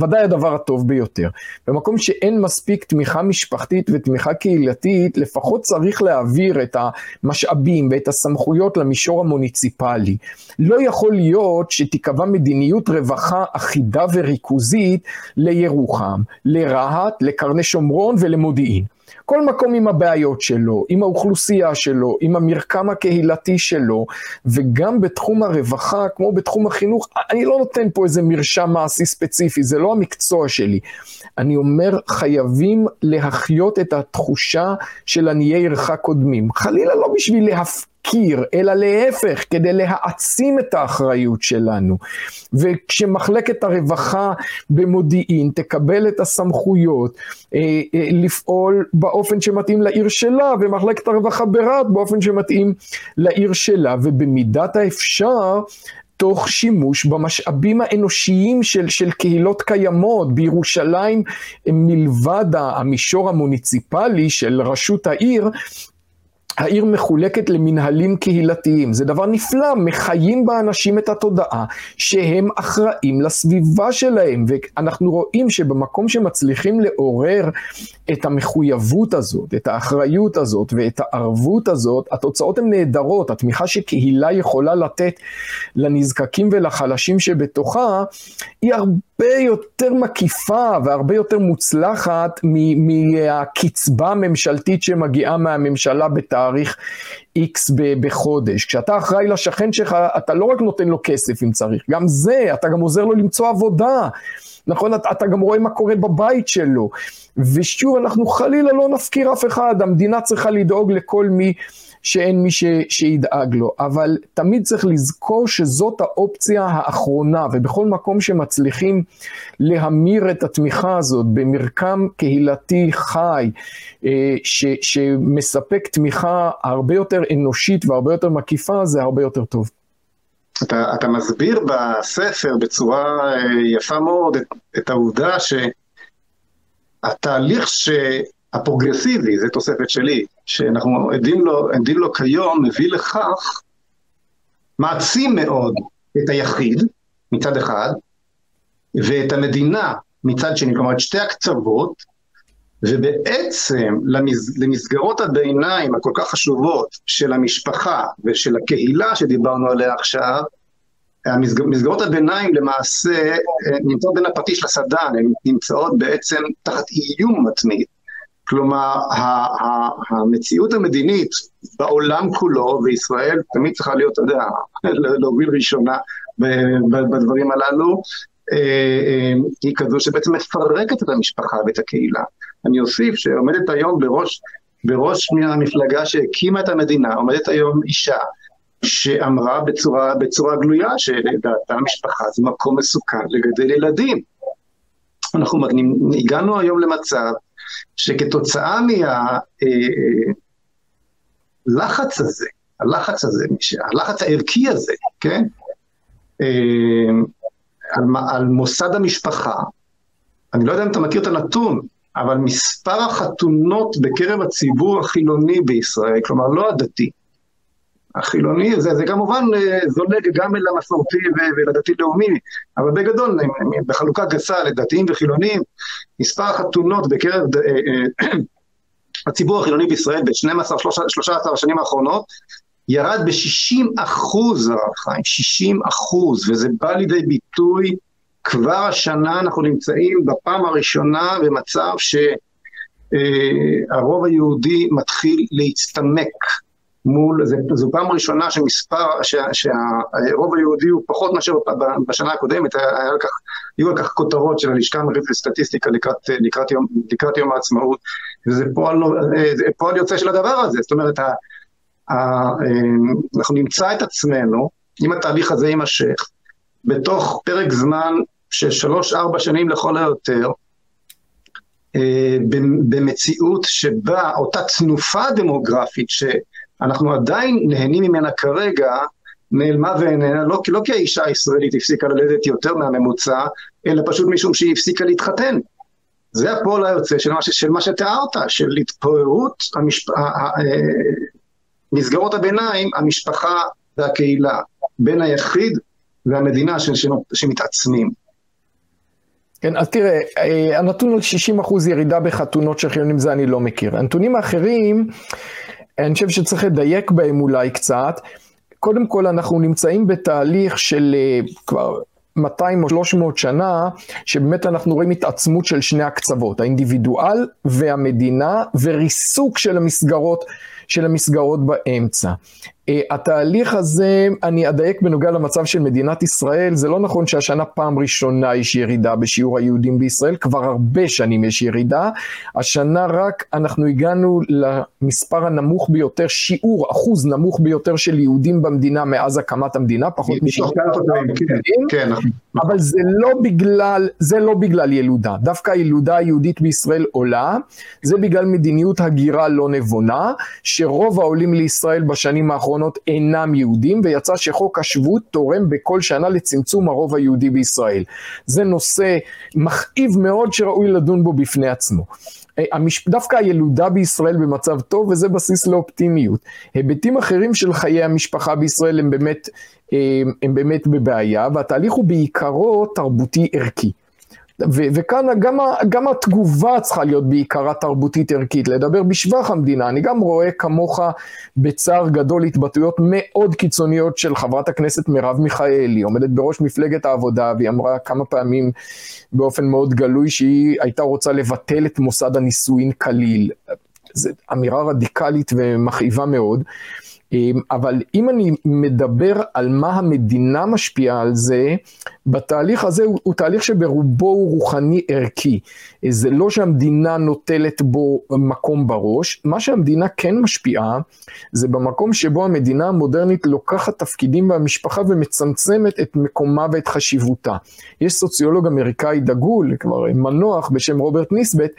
ודאי הדבר הטוב ביותר. במקום שאין מספיק תמיכה משפחתית ותמיכה קהילתית, לפחות צריך להעביר את המשאבים ואת הסמכויות למישור המוניציפלי. לא יכול להיות שתיקבע מדיניות רווחה אחידה וריכוזית לירוחם, לרהט, לקרני שומרון ולמודיעין. כל מקום עם הבעיות שלו, עם האוכלוסייה שלו, עם המרקם הקהילתי שלו, וגם בתחום הרווחה, כמו בתחום החינוך, אני לא נותן פה איזה מרשם מעשי ספציפי, זה לא המקצוע שלי. אני אומר, חייבים להחיות את התחושה של עניי עירך קודמים. חלילה לא בשביל להפ... להפקיר, אלא להפך, כדי להעצים את האחריות שלנו. וכשמחלקת הרווחה במודיעין תקבל את הסמכויות אה, אה, לפעול באופן שמתאים לעיר שלה, ומחלקת הרווחה ברהט באופן שמתאים לעיר שלה, ובמידת האפשר תוך שימוש במשאבים האנושיים של, של קהילות קיימות. בירושלים, מלבד המישור המוניציפלי של רשות העיר, העיר מחולקת למנהלים קהילתיים, זה דבר נפלא, מחיים באנשים את התודעה שהם אחראים לסביבה שלהם, ואנחנו רואים שבמקום שמצליחים לעורר את המחויבות הזאת, את האחריות הזאת ואת הערבות הזאת, התוצאות הן נהדרות, התמיכה שקהילה יכולה לתת לנזקקים ולחלשים שבתוכה, היא הרבה יותר מקיפה והרבה יותר מוצלחת מהקצבה הממשלתית שמגיעה מהממשלה בתאריך X בחודש. כשאתה אחראי לשכן שלך, אתה לא רק נותן לו כסף אם צריך, גם זה, אתה גם עוזר לו למצוא עבודה. נכון? אתה גם רואה מה קורה בבית שלו. ושוב, אנחנו חלילה לא נפקיר אף אחד, המדינה צריכה לדאוג לכל מי שאין מי ש, שידאג לו, אבל תמיד צריך לזכור שזאת האופציה האחרונה, ובכל מקום שמצליחים להמיר את התמיכה הזאת במרקם קהילתי חי, אה, ש, שמספק תמיכה הרבה יותר אנושית והרבה יותר מקיפה, זה הרבה יותר טוב. אתה, אתה מסביר בספר בצורה אה, יפה מאוד את, את העובדה שהתהליך הפרוגרסיבי, זו תוספת שלי, שאנחנו עדים לו, עדים לו כיום, מביא לכך, מעצים מאוד את היחיד מצד אחד, ואת המדינה מצד שני, כלומר את שתי הקצוות, ובעצם למס, למסגרות הביניים הכל כך חשובות של המשפחה ושל הקהילה שדיברנו עליה עכשיו, מסגרות הביניים למעשה אה, נמצאות בין הפטיש לסדן, הן נמצאות בעצם תחת איום מתמיד. כלומר, המציאות המדינית בעולם כולו, וישראל תמיד צריכה להיות, אתה יודע, [LAUGHS] להוביל ראשונה בדברים הללו, אה, אה, היא כזו שבעצם מפרקת את המשפחה ואת הקהילה. אני אוסיף שעומדת היום בראש, בראש המפלגה שהקימה את המדינה, עומדת היום אישה שאמרה בצורה, בצורה גלויה שלדעתה המשפחה זה מקום מסוכן לגדל ילדים. אנחנו הגענו היום למצב שכתוצאה מהלחץ אה, הזה, הלחץ הזה, הלחץ הערכי הזה, כן? על, על מוסד המשפחה, אני לא יודע אם אתה מכיר את הנתון, אבל מספר החתונות בקרב הציבור החילוני בישראל, כלומר לא הדתי, החילוני, זה, זה כמובן אה, זולג גם אל המסורתי ולדתי-לאומי, אבל בגדול, בחלוקה גסה לדתיים וחילונים, מספר החתונות בקרב אה, אה, [CLEARS THROAT] הציבור החילוני בישראל ב-12-13 השנים האחרונות ירד ב-60 אחוז, הרב חיים, 60 אחוז, וזה בא לידי ביטוי כבר השנה אנחנו נמצאים בפעם הראשונה במצב שהרוב היהודי מתחיל להצטמק מול, זה, זו פעם ראשונה שמספר, שהרוב היהודי הוא פחות מאשר בשנה הקודמת, היה, היה כך, היו על כך כותרות של הלשכה המרכזית לסטטיסטיקה לקראת, לקראת, יום, לקראת יום העצמאות, וזה פועל, פועל יוצא של הדבר הזה, זאת אומרת, ה, ה, אנחנו נמצא את עצמנו, אם התהליך הזה יימשך, בתוך פרק זמן של שלוש-ארבע שנים לכל היותר, אה, במציאות שבה אותה תנופה דמוגרפית שאנחנו עדיין נהנים ממנה כרגע, נעלמה ואיננה, לא, לא כי האישה הישראלית הפסיקה ללדת יותר מהממוצע, אלא פשוט משום שהיא הפסיקה להתחתן. זה הפועל היוצא של מה, של מה שתיארת, של התפוררות המשפ... מסגרות הביניים, המשפחה והקהילה, בין היחיד והמדינה שמתעצמים. כן, אז תראה, אה, הנתון על 60 אחוז ירידה בחתונות של חילונים זה אני לא מכיר. הנתונים האחרים, אני חושב שצריך לדייק בהם אולי קצת. קודם כל, אנחנו נמצאים בתהליך של אה, כבר 200 או 300 שנה, שבאמת אנחנו רואים התעצמות של שני הקצוות, האינדיבידואל והמדינה, וריסוק של המסגרות, של המסגרות באמצע. Uh, התהליך הזה, אני אדייק בנוגע למצב של מדינת ישראל, זה לא נכון שהשנה פעם ראשונה יש ירידה בשיעור היהודים בישראל, כבר הרבה שנים יש ירידה. השנה רק אנחנו הגענו למספר הנמוך ביותר, שיעור, אחוז נמוך ביותר של יהודים במדינה מאז הקמת המדינה, פחות מ-70 כן, כן. אבל זה לא בגלל, זה לא בגלל ילודה. דווקא הילודה היהודית בישראל עולה, זה בגלל מדיניות הגירה לא נבונה, שרוב העולים לישראל בשנים האחרונות אינם יהודים, ויצא שחוק השבות תורם בכל שנה לצמצום הרוב היהודי בישראל. זה נושא מכאיב מאוד שראוי לדון בו בפני עצמו. אה. דווקא הילודה בישראל במצב טוב, וזה בסיס לאופטימיות. היבטים אחרים של חיי המשפחה בישראל הם באמת, הם באמת בבעיה, והתהליך הוא בעיקרו תרבותי ערכי. ו- וכאן גם, גם התגובה צריכה להיות בעיקרה תרבותית ערכית, לדבר בשבח המדינה. אני גם רואה כמוך בצער גדול התבטאויות מאוד קיצוניות של חברת הכנסת מרב מיכאלי, עומדת בראש מפלגת העבודה, והיא אמרה כמה פעמים באופן מאוד גלוי שהיא הייתה רוצה לבטל את מוסד הנישואין כליל. זו אמירה רדיקלית ומכאיבה מאוד. אמ, אבל אם אני מדבר על מה המדינה משפיעה על זה, בתהליך הזה הוא, הוא תהליך שברובו הוא רוחני ערכי. זה לא שהמדינה נוטלת בו מקום בראש, מה שהמדינה כן משפיעה זה במקום שבו המדינה המודרנית לוקחת תפקידים במשפחה ומצמצמת את מקומה ואת חשיבותה. יש סוציולוג אמריקאי דגול, כבר מנוח בשם רוברט ניסבט,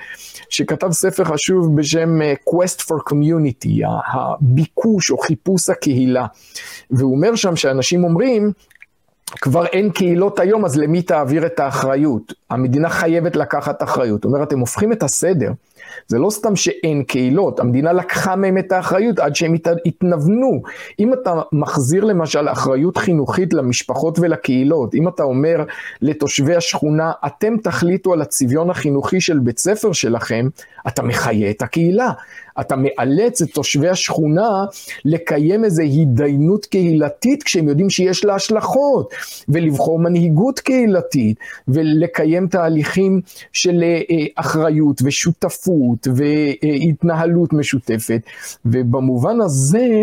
שכתב ספר חשוב בשם אה, Quest for Community, הביקוש או חיפוש הקהילה. והוא אומר שם שאנשים אומרים, כבר אין קהילות היום, אז למי תעביר את האחריות? המדינה חייבת לקחת אחריות. זאת אומרת, הם הופכים את הסדר. זה לא סתם שאין קהילות, המדינה לקחה מהם את האחריות עד שהם התנוונו. אם אתה מחזיר למשל אחריות חינוכית למשפחות ולקהילות, אם אתה אומר לתושבי השכונה, אתם תחליטו על הצביון החינוכי של בית ספר שלכם, אתה מחיה את הקהילה. אתה מאלץ את תושבי השכונה לקיים איזו התדיינות קהילתית כשהם יודעים שיש לה השלכות, ולבחור מנהיגות קהילתית, ולקיים תהליכים של אה, אחריות ושותפות והתנהלות משותפת. ובמובן הזה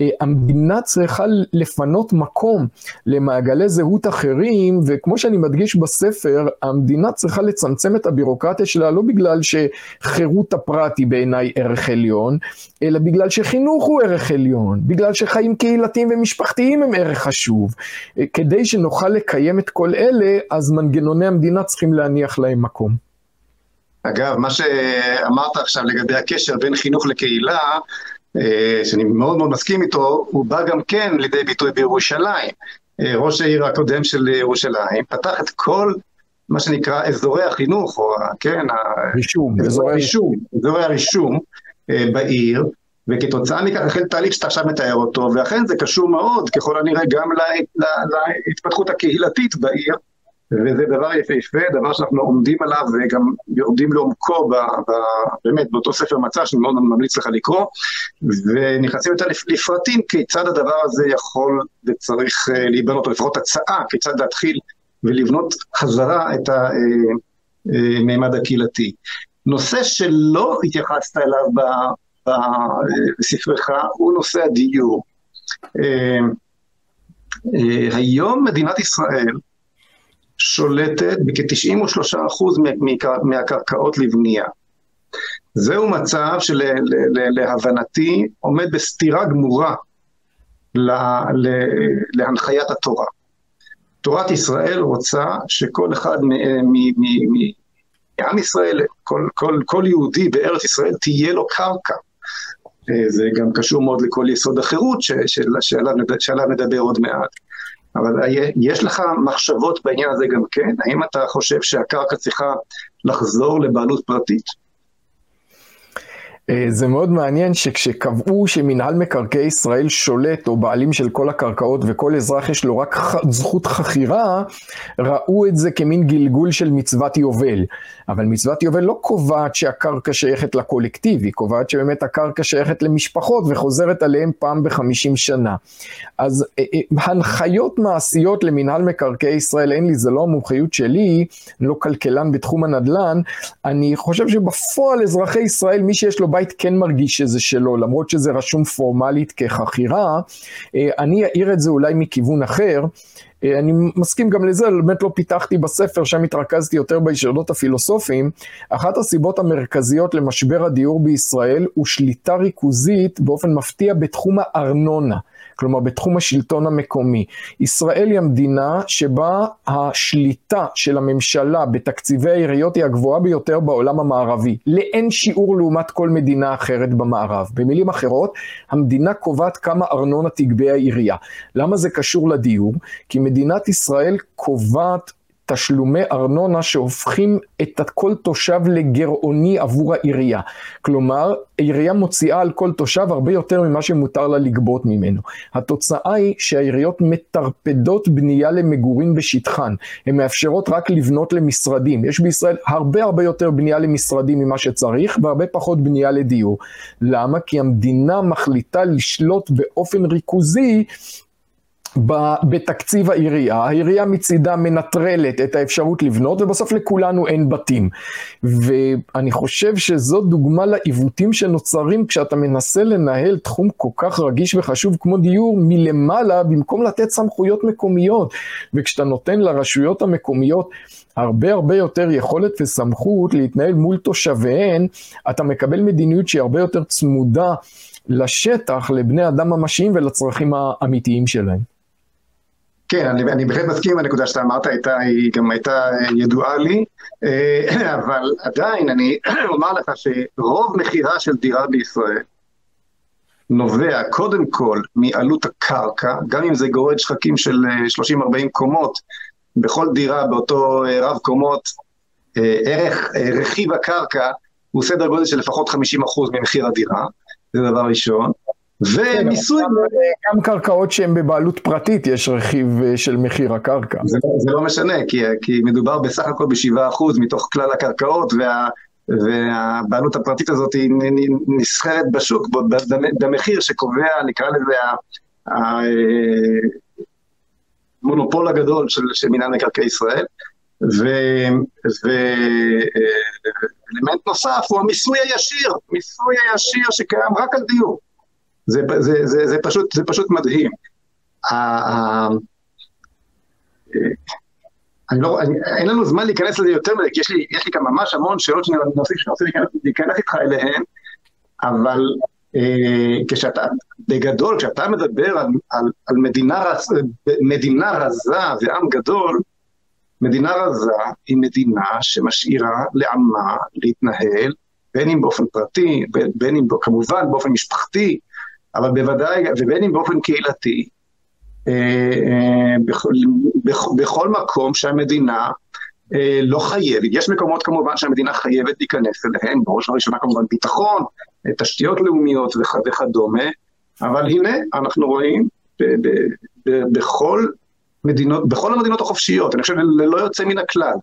אה, המדינה צריכה לפנות מקום למעגלי זהות אחרים, וכמו שאני מדגיש בספר, המדינה צריכה לצמצם את הבירוקרטיה שלה לא בגלל שחירות הפרט היא בעיניי ערך עליון, אלא בגלל שחינוך הוא ערך עליון, בגלל שחיים קהילתיים ומשפחתיים הם ערך חשוב. כדי שנוכל לקיים את כל אלה, אז מנגנוני המדינה צריכים להניח להם מקום. אגב, מה שאמרת עכשיו לגבי הקשר בין חינוך לקהילה, אה, שאני מאוד מאוד מסכים איתו, הוא בא גם כן לידי ביטוי בירושלים. אה, ראש העיר הקודם של ירושלים פתח את כל מה שנקרא אזורי החינוך, או כן, רישום, אזורי הרישום, אזורי הרישום בעיר, וכתוצאה מכך החל תהליך שאתה עכשיו מתאר אותו, ואכן זה קשור מאוד, ככל הנראה, גם להתפתחות הקהילתית בעיר, וזה דבר יפהפה, דבר שאנחנו עומדים עליו וגם יורדים לעומקו ב, ב, באמת באותו ספר מצע שאני מאוד ממליץ לך לקרוא, ונכנסים יותר לפרטים כיצד הדבר הזה יכול וצריך אה, להיבנות, או לפחות הצעה כיצד להתחיל ולבנות חזרה את הממד אה, הקהילתי. נושא שלא התייחסת אליו בספרך הוא נושא הדיור. אה, היום מדינת ישראל שולטת בכ-93% מהקרקעות לבנייה. זהו מצב שלהבנתי עומד בסתירה גמורה להנחיית התורה. תורת ישראל רוצה שכל אחד מעם ישראל, כל, כל, כל יהודי בארץ ישראל, תהיה לו קרקע. זה גם קשור מאוד לכל יסוד החירות שעליו נדבר עוד מעט. אבל יש לך מחשבות בעניין הזה גם כן? האם אתה חושב שהקרקע צריכה לחזור לבעלות פרטית? אה, זה מאוד מעניין שכשקבעו שמנהל מקרקעי ישראל שולט או בעלים של כל הקרקעות וכל אזרח יש לו רק זכות חכירה, ראו את זה כמין גלגול של מצוות יובל. אבל מצוות יובל לא קובעת שהקרקע שייכת לקולקטיב, היא קובעת שבאמת הקרקע שייכת למשפחות וחוזרת עליהם פעם בחמישים שנה. אז אה, אה, הנחיות מעשיות למנהל מקרקעי ישראל, אין לי, זה לא המומחיות שלי, אני לא כלכלן בתחום הנדל"ן, אני חושב שבפועל אזרחי ישראל, מי שיש לו בית כן מרגיש שזה שלו, למרות שזה רשום פורמלית כחכירה, אה, אני אעיר את זה אולי מכיוון אחר. אה, אני מסכים גם לזה, באמת לא פיתחתי בספר, שם התרכזתי יותר בישרדות הפילוסופיים. אחת הסיבות המרכזיות למשבר הדיור בישראל הוא שליטה ריכוזית באופן מפתיע בתחום הארנונה. כלומר בתחום השלטון המקומי. ישראל היא המדינה שבה השליטה של הממשלה בתקציבי העיריות היא הגבוהה ביותר בעולם המערבי, לאין שיעור לעומת כל מדינה אחרת במערב. במילים אחרות, המדינה קובעת כמה ארנונה תגבה העירייה. למה זה קשור לדיור? כי מדינת ישראל קובעת תשלומי ארנונה שהופכים את כל תושב לגרעוני עבור העירייה. כלומר, העירייה מוציאה על כל תושב הרבה יותר ממה שמותר לה לגבות ממנו. התוצאה היא שהעיריות מטרפדות בנייה למגורים בשטחן. הן מאפשרות רק לבנות למשרדים. יש בישראל הרבה הרבה יותר בנייה למשרדים ממה שצריך, והרבה פחות בנייה לדיור. למה? כי המדינה מחליטה לשלוט באופן ריכוזי בתקציב העירייה, העירייה מצידה מנטרלת את האפשרות לבנות ובסוף לכולנו אין בתים. ואני חושב שזו דוגמה לעיוותים שנוצרים כשאתה מנסה לנהל תחום כל כך רגיש וחשוב כמו דיור מלמעלה במקום לתת סמכויות מקומיות. וכשאתה נותן לרשויות המקומיות הרבה הרבה יותר יכולת וסמכות להתנהל מול תושביהן, אתה מקבל מדיניות שהיא הרבה יותר צמודה לשטח, לבני אדם ממשיים ולצרכים האמיתיים שלהם. כן, אני, אני בהחלט מסכים עם הנקודה שאתה אמרת, הייתה, היא גם הייתה ידועה לי, אה, [CLEARS THROAT] אבל עדיין אני [CLEARS THROAT] אומר לך שרוב מכירה של דירה בישראל נובע קודם כל מעלות הקרקע, גם אם זה גורד שחקים של 30-40 אה, קומות, בכל דירה באותו אה, רב קומות, ערך, רכיב הקרקע הוא סדר גודל של לפחות 50% ממחיר הדירה, זה דבר ראשון. ומיסוי... גם קרקעות שהן בבעלות פרטית, יש רכיב אה, של מחיר הקרקע. זה, זה לא משנה, כי, כי מדובר בסך הכל ב-7% מתוך כלל הקרקעות, וה, והבעלות הפרטית הזאת היא נסחרת בשוק, במחיר שקובע, נקרא לזה, המונופול הגדול של, של מינהל מקרקעי ישראל. ואלמנט נוסף הוא המיסוי הישיר, מיסוי הישיר שקיים רק על דיור. זה, זה, זה, זה, פשוט, זה פשוט מדהים. אני לא, אני, אין לנו זמן להיכנס לזה יותר מדי, כי יש לי, יש לי כאן ממש המון שאלות שאני רוצה להיכנס איתך אליהן, אבל אה, כשאתה, בגדול, כשאתה מדבר על, על, על מדינה, רז, מדינה רזה ועם גדול, מדינה רזה היא מדינה שמשאירה לעמה להתנהל, בין אם באופן פרטי, בין, בין אם כמובן באופן משפחתי, אבל בוודאי, ובין אם באופן קהילתי, אה, אה, בכל, בכל מקום שהמדינה אה, לא חייבת, יש מקומות כמובן שהמדינה חייבת להיכנס אליהם, בראש ובראשונה כמובן ביטחון, תשתיות לאומיות וכדומה, אבל הנה אנחנו רואים בכל מדינות, בכל המדינות החופשיות, אני חושב ללא יוצא מן הכלל,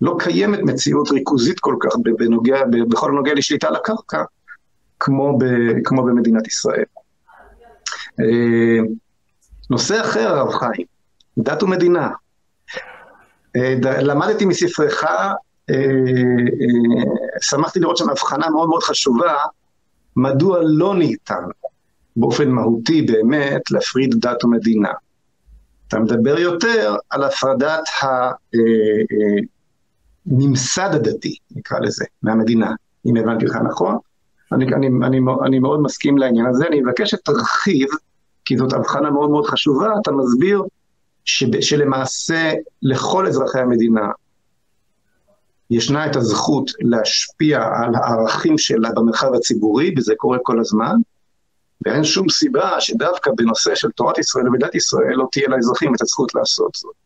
לא קיימת מציאות ריכוזית כל כך בנוגע, בכל הנוגע לשליטה על הקרקע, כמו, ב, כמו במדינת ישראל. אה, נושא אחר, הרב חיים, דת ומדינה. אה, למדתי מספרך, אה, שמחתי לראות שם הבחנה מאוד מאוד חשובה, מדוע לא ניתן באופן מהותי באמת להפריד דת ומדינה. אתה מדבר יותר על הפרדת הממסד הדתי, נקרא לזה, מהמדינה, אם הבנתי אותך נכון. אני, אני, אני, אני מאוד מסכים לעניין הזה, אני מבקש שתרחיב, כי זאת הבחנה מאוד מאוד חשובה, אתה מסביר ש, שלמעשה לכל אזרחי המדינה ישנה את הזכות להשפיע על הערכים שלה במרחב הציבורי, וזה קורה כל הזמן, ואין שום סיבה שדווקא בנושא של תורת ישראל ודת ישראל לא תהיה לאזרחים את הזכות לעשות זאת.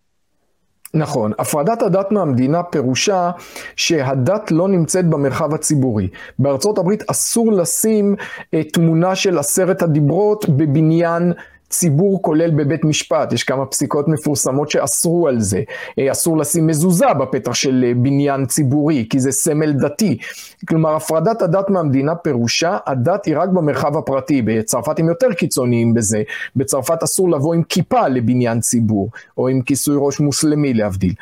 נכון, הפרדת הדת מהמדינה פירושה שהדת לא נמצאת במרחב הציבורי. בארצות הברית אסור לשים אה, תמונה של עשרת הדיברות בבניין ציבור כולל בבית משפט, יש כמה פסיקות מפורסמות שאסרו על זה. אה, אסור לשים מזוזה בפתח של אה, בניין ציבורי, כי זה סמל דתי. כלומר, הפרדת הדת מהמדינה פירושה, הדת היא רק במרחב הפרטי. בצרפת הם יותר קיצוניים בזה. בצרפת אסור לבוא עם כיפה לבניין ציבור, או עם כיסוי ראש מוסלמי להבדיל.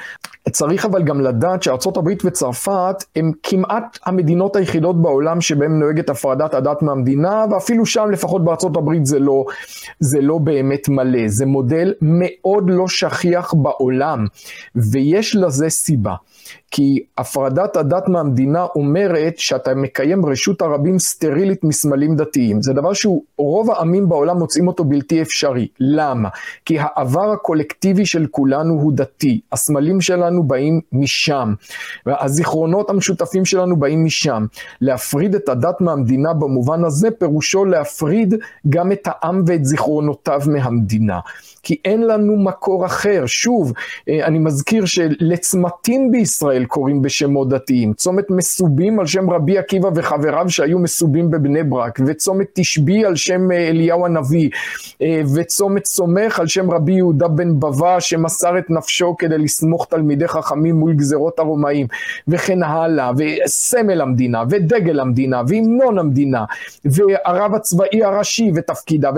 צריך אבל גם לדעת הברית וצרפת הם כמעט המדינות היחידות בעולם שבהן נוהגת הפרדת הדת מהמדינה, ואפילו שם, לפחות הברית, זה לא, זה לא באמת מלא. זה מודל מאוד לא שכיח בעולם, ויש לזה סיבה. כי הפרדת הדת מהמדינה אומרת שאתה מקיים רשות הרבים סטרילית מסמלים דתיים. זה דבר שהוא, רוב העמים בעולם מוצאים אותו בלתי אפשרי. למה? כי העבר הקולקטיבי של כולנו הוא דתי. הסמלים שלנו באים משם. והזיכרונות המשותפים שלנו באים משם. להפריד את הדת מהמדינה במובן הזה, פירושו להפריד גם את העם ואת זיכרונותיו מהמדינה. כי אין לנו מקור אחר. שוב, אה, אני מזכיר שלצמתים בישראל קוראים בשמות דתיים. צומת מסובים על שם רבי עקיבא וחבריו שהיו מסובים בבני ברק, וצומת תשבי על שם אה, אליהו הנביא, אה, וצומת סומך על שם רבי יהודה בן בבא שמסר את נפשו כדי לסמוך תלמידי חכמים מול גזרות הרומאים, וכן הלאה, וסמל המדינה, ודגל המדינה, והמנון המדינה, והרב הצבאי הראשי ותפקידה,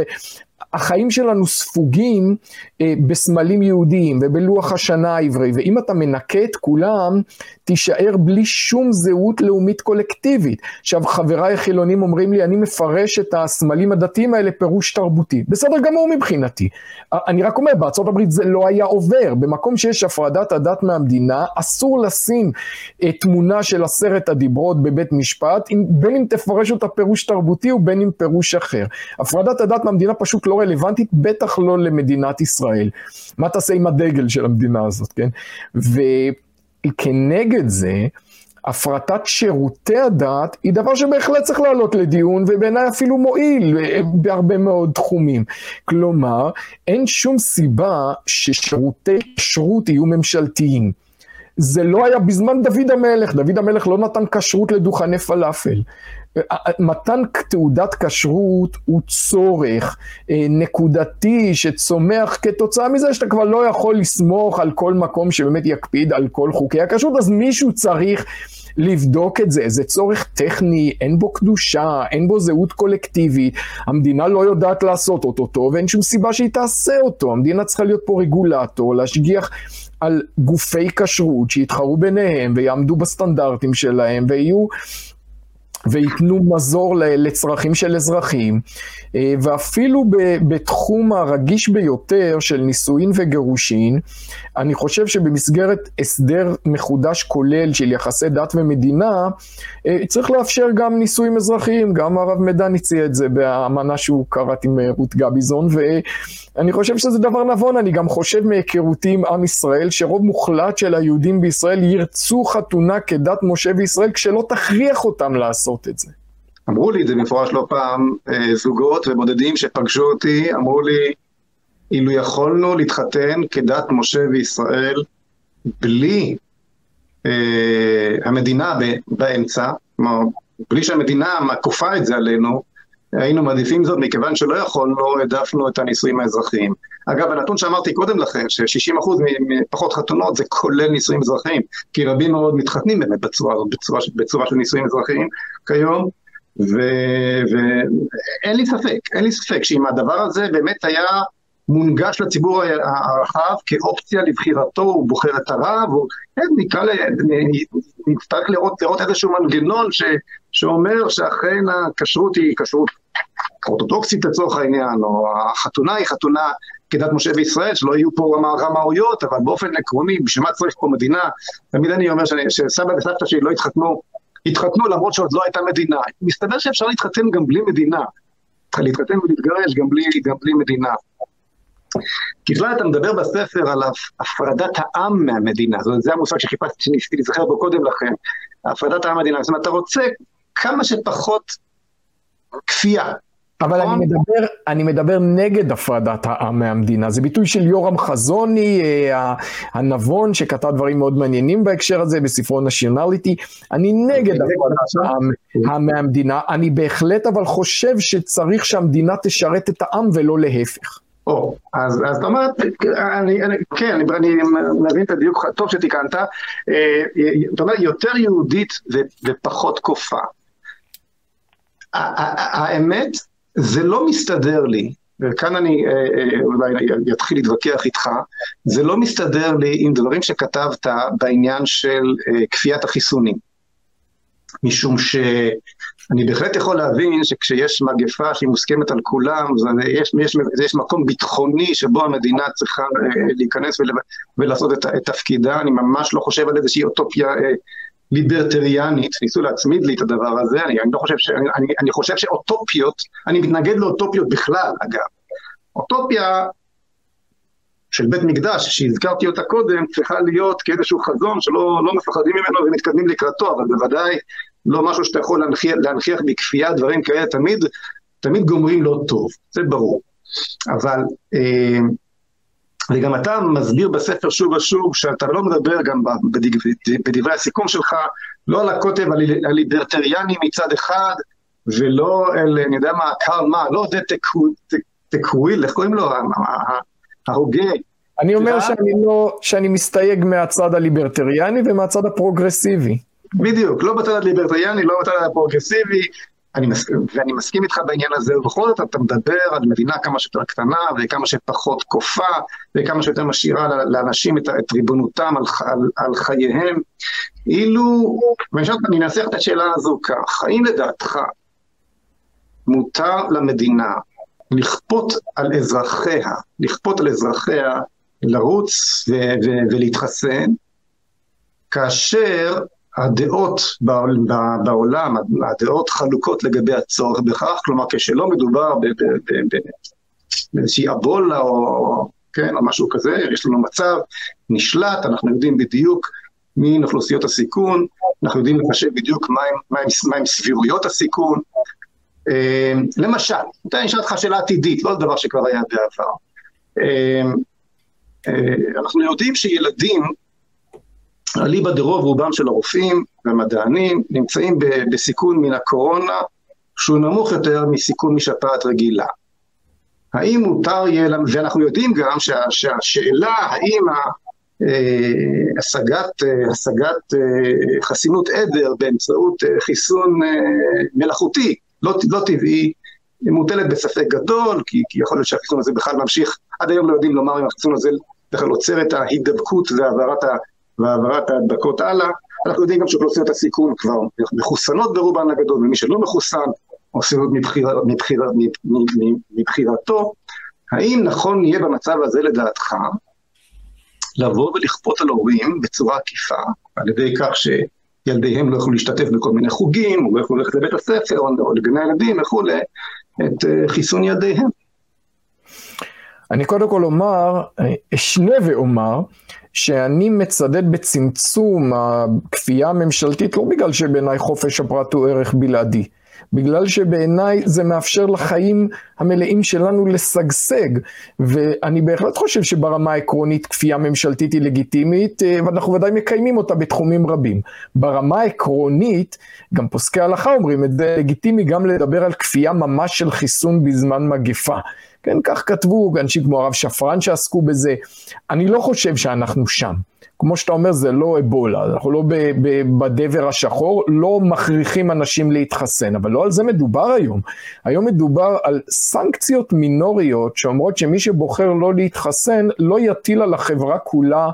החיים שלנו ספוגים אה, בסמלים יהודיים ובלוח השנה העברי, ואם אתה מנקה את כולם, תישאר בלי שום זהות לאומית קולקטיבית. עכשיו, חבריי החילונים אומרים לי, אני מפרש את הסמלים הדתיים האלה פירוש תרבותי. בסדר גמור מבחינתי. אני רק אומר, הברית זה לא היה עובר. במקום שיש הפרדת הדת מהמדינה, אסור לשים תמונה של עשרת הדיברות בבית משפט, בין אם תפרש אותה פירוש תרבותי ובין אם פירוש אחר. הפרדת הדת מהמדינה פשוט לא רלוונטית, בטח לא למדינת ישראל. מה תעשה עם הדגל של המדינה הזאת, כן? וכנגד זה, הפרטת שירותי הדת היא דבר שבהחלט צריך לעלות לדיון ובעיניי אפילו מועיל אה, בהרבה מאוד תחומים. כלומר, אין שום סיבה ששירותי כשרות יהיו ממשלתיים. זה לא היה בזמן דוד המלך, דוד המלך לא נתן כשרות לדוכני פלאפל. מתן תעודת כשרות הוא צורך אה, נקודתי שצומח כתוצאה מזה שאתה כבר לא יכול לסמוך על כל מקום שבאמת יקפיד על כל חוקי הכשרות, אז מישהו צריך לבדוק את זה, זה צורך טכני, אין בו קדושה, אין בו זהות קולקטיבית, המדינה לא יודעת לעשות אותו טוב, ואין שום סיבה שהיא תעשה אותו, המדינה צריכה להיות פה רגולטור, להשגיח על גופי כשרות שיתחרו ביניהם ויעמדו בסטנדרטים שלהם ויהיו וייתנו מזור לצרכים של אזרחים, אה, ואפילו בתחום הרגיש ביותר של נישואין וגירושין, אני חושב שבמסגרת הסדר מחודש כולל של יחסי דת ומדינה, אה, צריך לאפשר גם נישואים אזרחיים, גם הרב מדן הציע את זה באמנה שהוא קראת עם אה, רות גביזון, ואני חושב שזה דבר נבון, אני גם חושב מהיכרותי עם עם ישראל, שרוב מוחלט של היהודים בישראל ירצו חתונה כדת משה וישראל, כשלא תכריח אותם לעשות את זה. אמרו לי את זה מפורש לא פעם, אה, זוגות ובודדים שפגשו אותי, אמרו לי, אילו יכולנו להתחתן כדת משה וישראל בלי אה, המדינה באמצע, כלומר, בלי שהמדינה כופה את זה עלינו, היינו מעדיפים זאת מכיוון שלא יכולנו, העדפנו את הנישואים האזרחיים. אגב, הנתון שאמרתי קודם לכן, ש-60% מפחות חתונות זה כולל נישואים אזרחיים, כי רבים מאוד מתחתנים באמת בצורה בצורה, בצורה של נישואים אזרחיים כיום, ואין לי ספק, אין לי ספק שאם הדבר הזה באמת היה מונגש לציבור הרחב כאופציה לבחירתו, הוא בוחר את הרב, הוא, כן, נקרא, נצטרך לראות, לראות איזשהו מנגנון ש, שאומר שאכן הכשרות היא כשרות אורתודוקסית לצורך העניין, או החתונה היא חתונה כדת משה וישראל, שלא יהיו פה רמאויות, אבל באופן עקרוני, בשביל מה צריך פה מדינה? תמיד אני אומר שאני, שסבא וסבתא שלי לא התחתנו, התחתנו למרות שעוד לא הייתה מדינה. מסתבר שאפשר להתחתן גם בלי מדינה. להתחתן ולהתגרש גם בלי, גם בלי מדינה. ככלל אתה מדבר בספר על הפרדת העם מהמדינה, זאת אומרת, זה המושג שחיפשתי, שניסיתי להיזכר בו קודם לכן, הפרדת העם מהמדינה, זאת אומרת, אתה רוצה כמה שפחות כפייה. אבל אני נכון? מדבר, אני מדבר נגד הפרדת העם מהמדינה, זה ביטוי של יורם חזוני, אה, הנבון, שכתב דברים מאוד מעניינים בהקשר הזה בספרו נשיונליטי, אני נגד הפרדת העם מהמדינה, אני בהחלט אבל חושב שצריך שהמדינה תשרת את העם ולא להפך. או, אז, אתה אומר, אני, אני, כן, אני, אני מבין את הדיוק, טוב שתיקנת, אה, אתה אומר יותר יהודית ופחות כופה. האמת, זה לא מסתדר לי, וכאן אני אה, אה, אולי אתחיל להתווכח איתך, זה לא מסתדר לי עם דברים שכתבת בעניין של כפיית החיסונים. משום ש... אני בהחלט יכול להבין שכשיש מגפה שהיא מוסכמת על כולם, יש, יש, יש מקום ביטחוני שבו המדינה צריכה אה, להיכנס ול, ולעשות את, את תפקידה, אני ממש לא חושב על איזושהי אוטופיה אה, ליברטריאנית, ניסו להצמיד לי את הדבר הזה, אני, אני לא חושב ש... אני, אני חושב שאוטופיות, אני מתנגד לאוטופיות בכלל, אגב. אוטופיה של בית מקדש, שהזכרתי אותה קודם, צריכה להיות כאיזשהו חזון שלא לא מפחדים ממנו ומתקדמים לקראתו, אבל בוודאי לא משהו שאתה יכול להנכיח, להנכיח בכפייה, דברים כאלה תמיד, תמיד גומרים לא טוב, זה ברור. אבל, אה, וגם אתה מסביר בספר שוב ושוב, שאתה לא מדבר גם בדברי הסיכום שלך, לא על הקוטב הליברטריאני מצד אחד, ולא אל, אני יודע מה, קרל מה, לא זה תקוויל, איך קוראים לו? ההוגה. אני אומר שאני לא, שאני מסתייג מהצד הליברטריאני ומהצד הפרוגרסיבי. בדיוק, לא בצד הליברטריאני, לא בצד הפרוגרסיבי, מסכים, ואני מסכים איתך בעניין הזה, ובכל זאת אתה מדבר על מדינה כמה שיותר קטנה וכמה שפחות כופה וכמה שיותר משאירה לאנשים את, את ריבונותם על, על, על חייהם. אילו, ואני אנסח את השאלה הזו כך, האם לדעתך מותר למדינה לכפות על אזרחיה, לכפות על אזרחיה לרוץ ו- ו- ולהתחסן, כאשר הדעות בעולם, הדעות חלוקות לגבי הצורך בכך, כלומר כשלא מדובר באיזושהי אבולה או, כן, או משהו כזה, יש לנו מצב נשלט, אנחנו יודעים בדיוק מי אוכלוסיות הסיכון, אנחנו יודעים לחשב בדיוק מהם מה סבירויות הסיכון. אה, למשל, אני אשאל אותך שאלה עתידית, לא דבר שכבר היה בעבר. אה, אה, אנחנו יודעים שילדים אליבא דרוב רובם של הרופאים והמדענים נמצאים בסיכון מן הקורונה שהוא נמוך יותר מסיכון משפעת רגילה. האם מותר יהיה, ואנחנו יודעים גם שה, שהשאלה האם אה, השגת, אה, השגת אה, חסינות עדר באמצעות חיסון מלאכותי, לא, לא טבעי, מוטלת בספק גדול, כי, כי יכול להיות שהחיסון הזה בכלל ממשיך, עד היום לא יודעים לומר אם החיסון הזה בכלל עוצר את ההידבקות והעברת והעברת ההדבקות הלאה. אנחנו יודעים גם שאוכלוסיות הסיכון כבר מחוסנות ברובן הגדול, ומי שלא מחוסן עושה זאת מבחיר, מבחיר, מבחירתו. האם נכון יהיה במצב הזה לדעתך לבוא ולכפות על הורים בצורה עקיפה, על ידי כך שילדיהם לא יוכלו להשתתף בכל מיני חוגים, או לא יוכלו ללכת לבית הספר, או לגני הילדים וכולי, את אה, חיסון ילדיהם? אני קודם כל אומר, אשנה ואומר, שאני מצדד בצמצום הכפייה הממשלתית, לא בגלל שבעיניי חופש הפרט הוא ערך בלעדי, בגלל שבעיניי זה מאפשר לחיים המלאים שלנו לשגשג. ואני בהחלט חושב שברמה העקרונית כפייה ממשלתית היא לגיטימית, אה, ואנחנו ודאי מקיימים אותה בתחומים רבים. ברמה העקרונית, גם פוסקי הלכה אומרים את זה, לגיטימי גם לדבר על כפייה ממש של חיסון בזמן מגפה. כן, כך כתבו אנשים כמו הרב שפרן שעסקו בזה. אני לא חושב שאנחנו שם. כמו שאתה אומר, זה לא אבולה, אנחנו לא בדבר השחור, לא מכריחים אנשים להתחסן, אבל לא על זה מדובר היום. היום מדובר על סנקציות מינוריות שאומרות שמי שבוחר לא להתחסן, לא יטיל על החברה כולה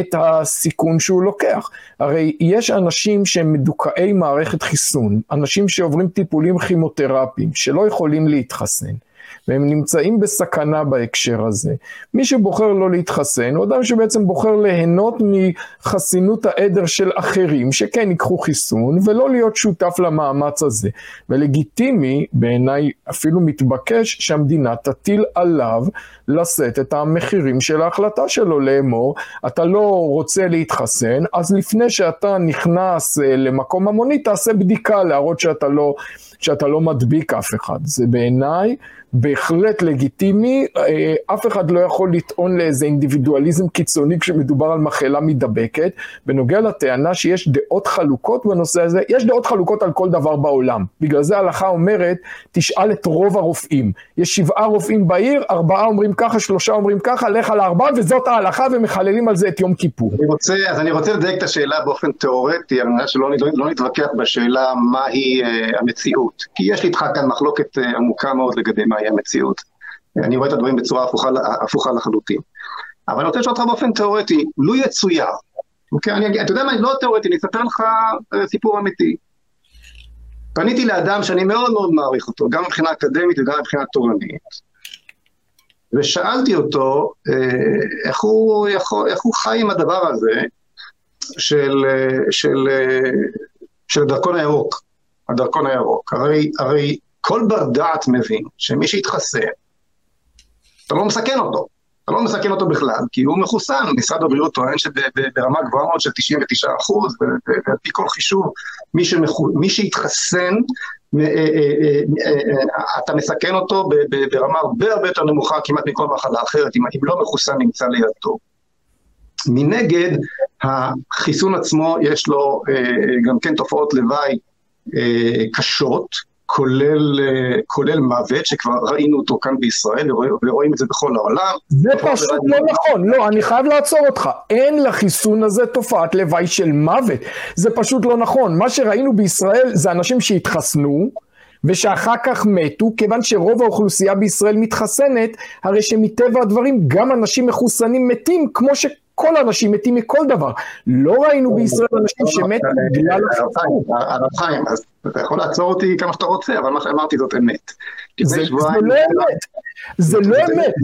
את הסיכון שהוא לוקח. הרי יש אנשים שהם מדוכאי מערכת חיסון, אנשים שעוברים טיפולים כימותרפיים, שלא יכולים להתחסן. והם נמצאים בסכנה בהקשר הזה. מי שבוחר לא להתחסן הוא אדם שבעצם בוחר ליהנות מחסינות העדר של אחרים, שכן ייקחו חיסון, ולא להיות שותף למאמץ הזה. ולגיטימי, בעיניי אפילו מתבקש, שהמדינה תטיל עליו לשאת את המחירים של ההחלטה שלו לאמור, אתה לא רוצה להתחסן, אז לפני שאתה נכנס אה, למקום המוני, תעשה בדיקה להראות שאתה לא, שאתה לא מדביק אף אחד. זה בעיניי בהחלט לגיטימי, אה, אף אחד לא יכול לטעון לאיזה אינדיבידואליזם קיצוני כשמדובר על מחלה מידבקת. בנוגע לטענה שיש דעות חלוקות בנושא הזה, יש דעות חלוקות על כל דבר בעולם. בגלל זה ההלכה אומרת, תשאל את רוב הרופאים. יש שבעה רופאים בעיר, ארבעה אומרים ככה, שלושה אומרים ככה, לך על הארבעה, וזאת ההלכה, ומחללים על זה את יום כיפור. אני רוצה, אז אני רוצה לדייק את השאלה באופן תיאורטי, על מנת שלא לא נתווכח בשאלה מהי uh, המציאות. כי יש לי איתך כאן מחלוקת uh, עמוקה מאוד לגבי מה מהי המציאות. אני רואה את הדברים בצורה הפוכה, הפוכה לחלוטין. אבל אני רוצה לשאול אותך באופן תיאורטי, לו יצויר, אוקיי, אני, אתה יודע מה, לא תיאורטי, אני אספר לך אה, סיפור אמיתי. פניתי לאדם שאני מאוד מאוד מעריך אותו, גם מבחינה אקדמית וגם מבחינה תורנית, ושאלתי אותו אה, איך הוא, יכול, איך הוא חי עם הדבר הזה של, אה, של, של הדרכון הירוק, הדרכון הירוק. הרי, הרי כל בר דעת מבין שמי שיתחסן, אתה לא מסכן אותו. אתה לא מסכן אותו בכלל, כי הוא מחוסן. משרד הבריאות טוען שברמה גבוהה מאוד של 99 אחוז, ועל פי כל חישוב, מי, שמחו, מי אה, אה, אה, אתה מסכן אותו ברמה הרבה הרבה יותר נמוכה כמעט מכל מחלה אחרת, אם לא מחוסן נמצא לידו. מנגד, החיסון עצמו יש לו גם כן תופעות לוואי קשות, כולל, אה, כולל מוות, שכבר ראינו אותו כאן בישראל ורואים את זה בכל העולם. זה פשוט לא נכון, לא, אני חייב לעצור אותך. אין לחיסון הזה תופעת לוואי של מוות. זה פשוט לא נכון. מה שראינו בישראל זה אנשים שהתחסנו, ושאחר כך מתו, כיוון שרוב האוכלוסייה בישראל מתחסנת, הרי שמטבע הדברים גם אנשים מחוסנים מתים, כמו ש... כל האנשים מתים מכל דבר. לא ראינו בישראל אנשים שמתו בגלל החיסון. הרב חיים, אז אתה יכול לעצור אותי כמה שאתה רוצה, אבל מה שאמרתי זאת אמת. זה לא אמת. זה לא אמת.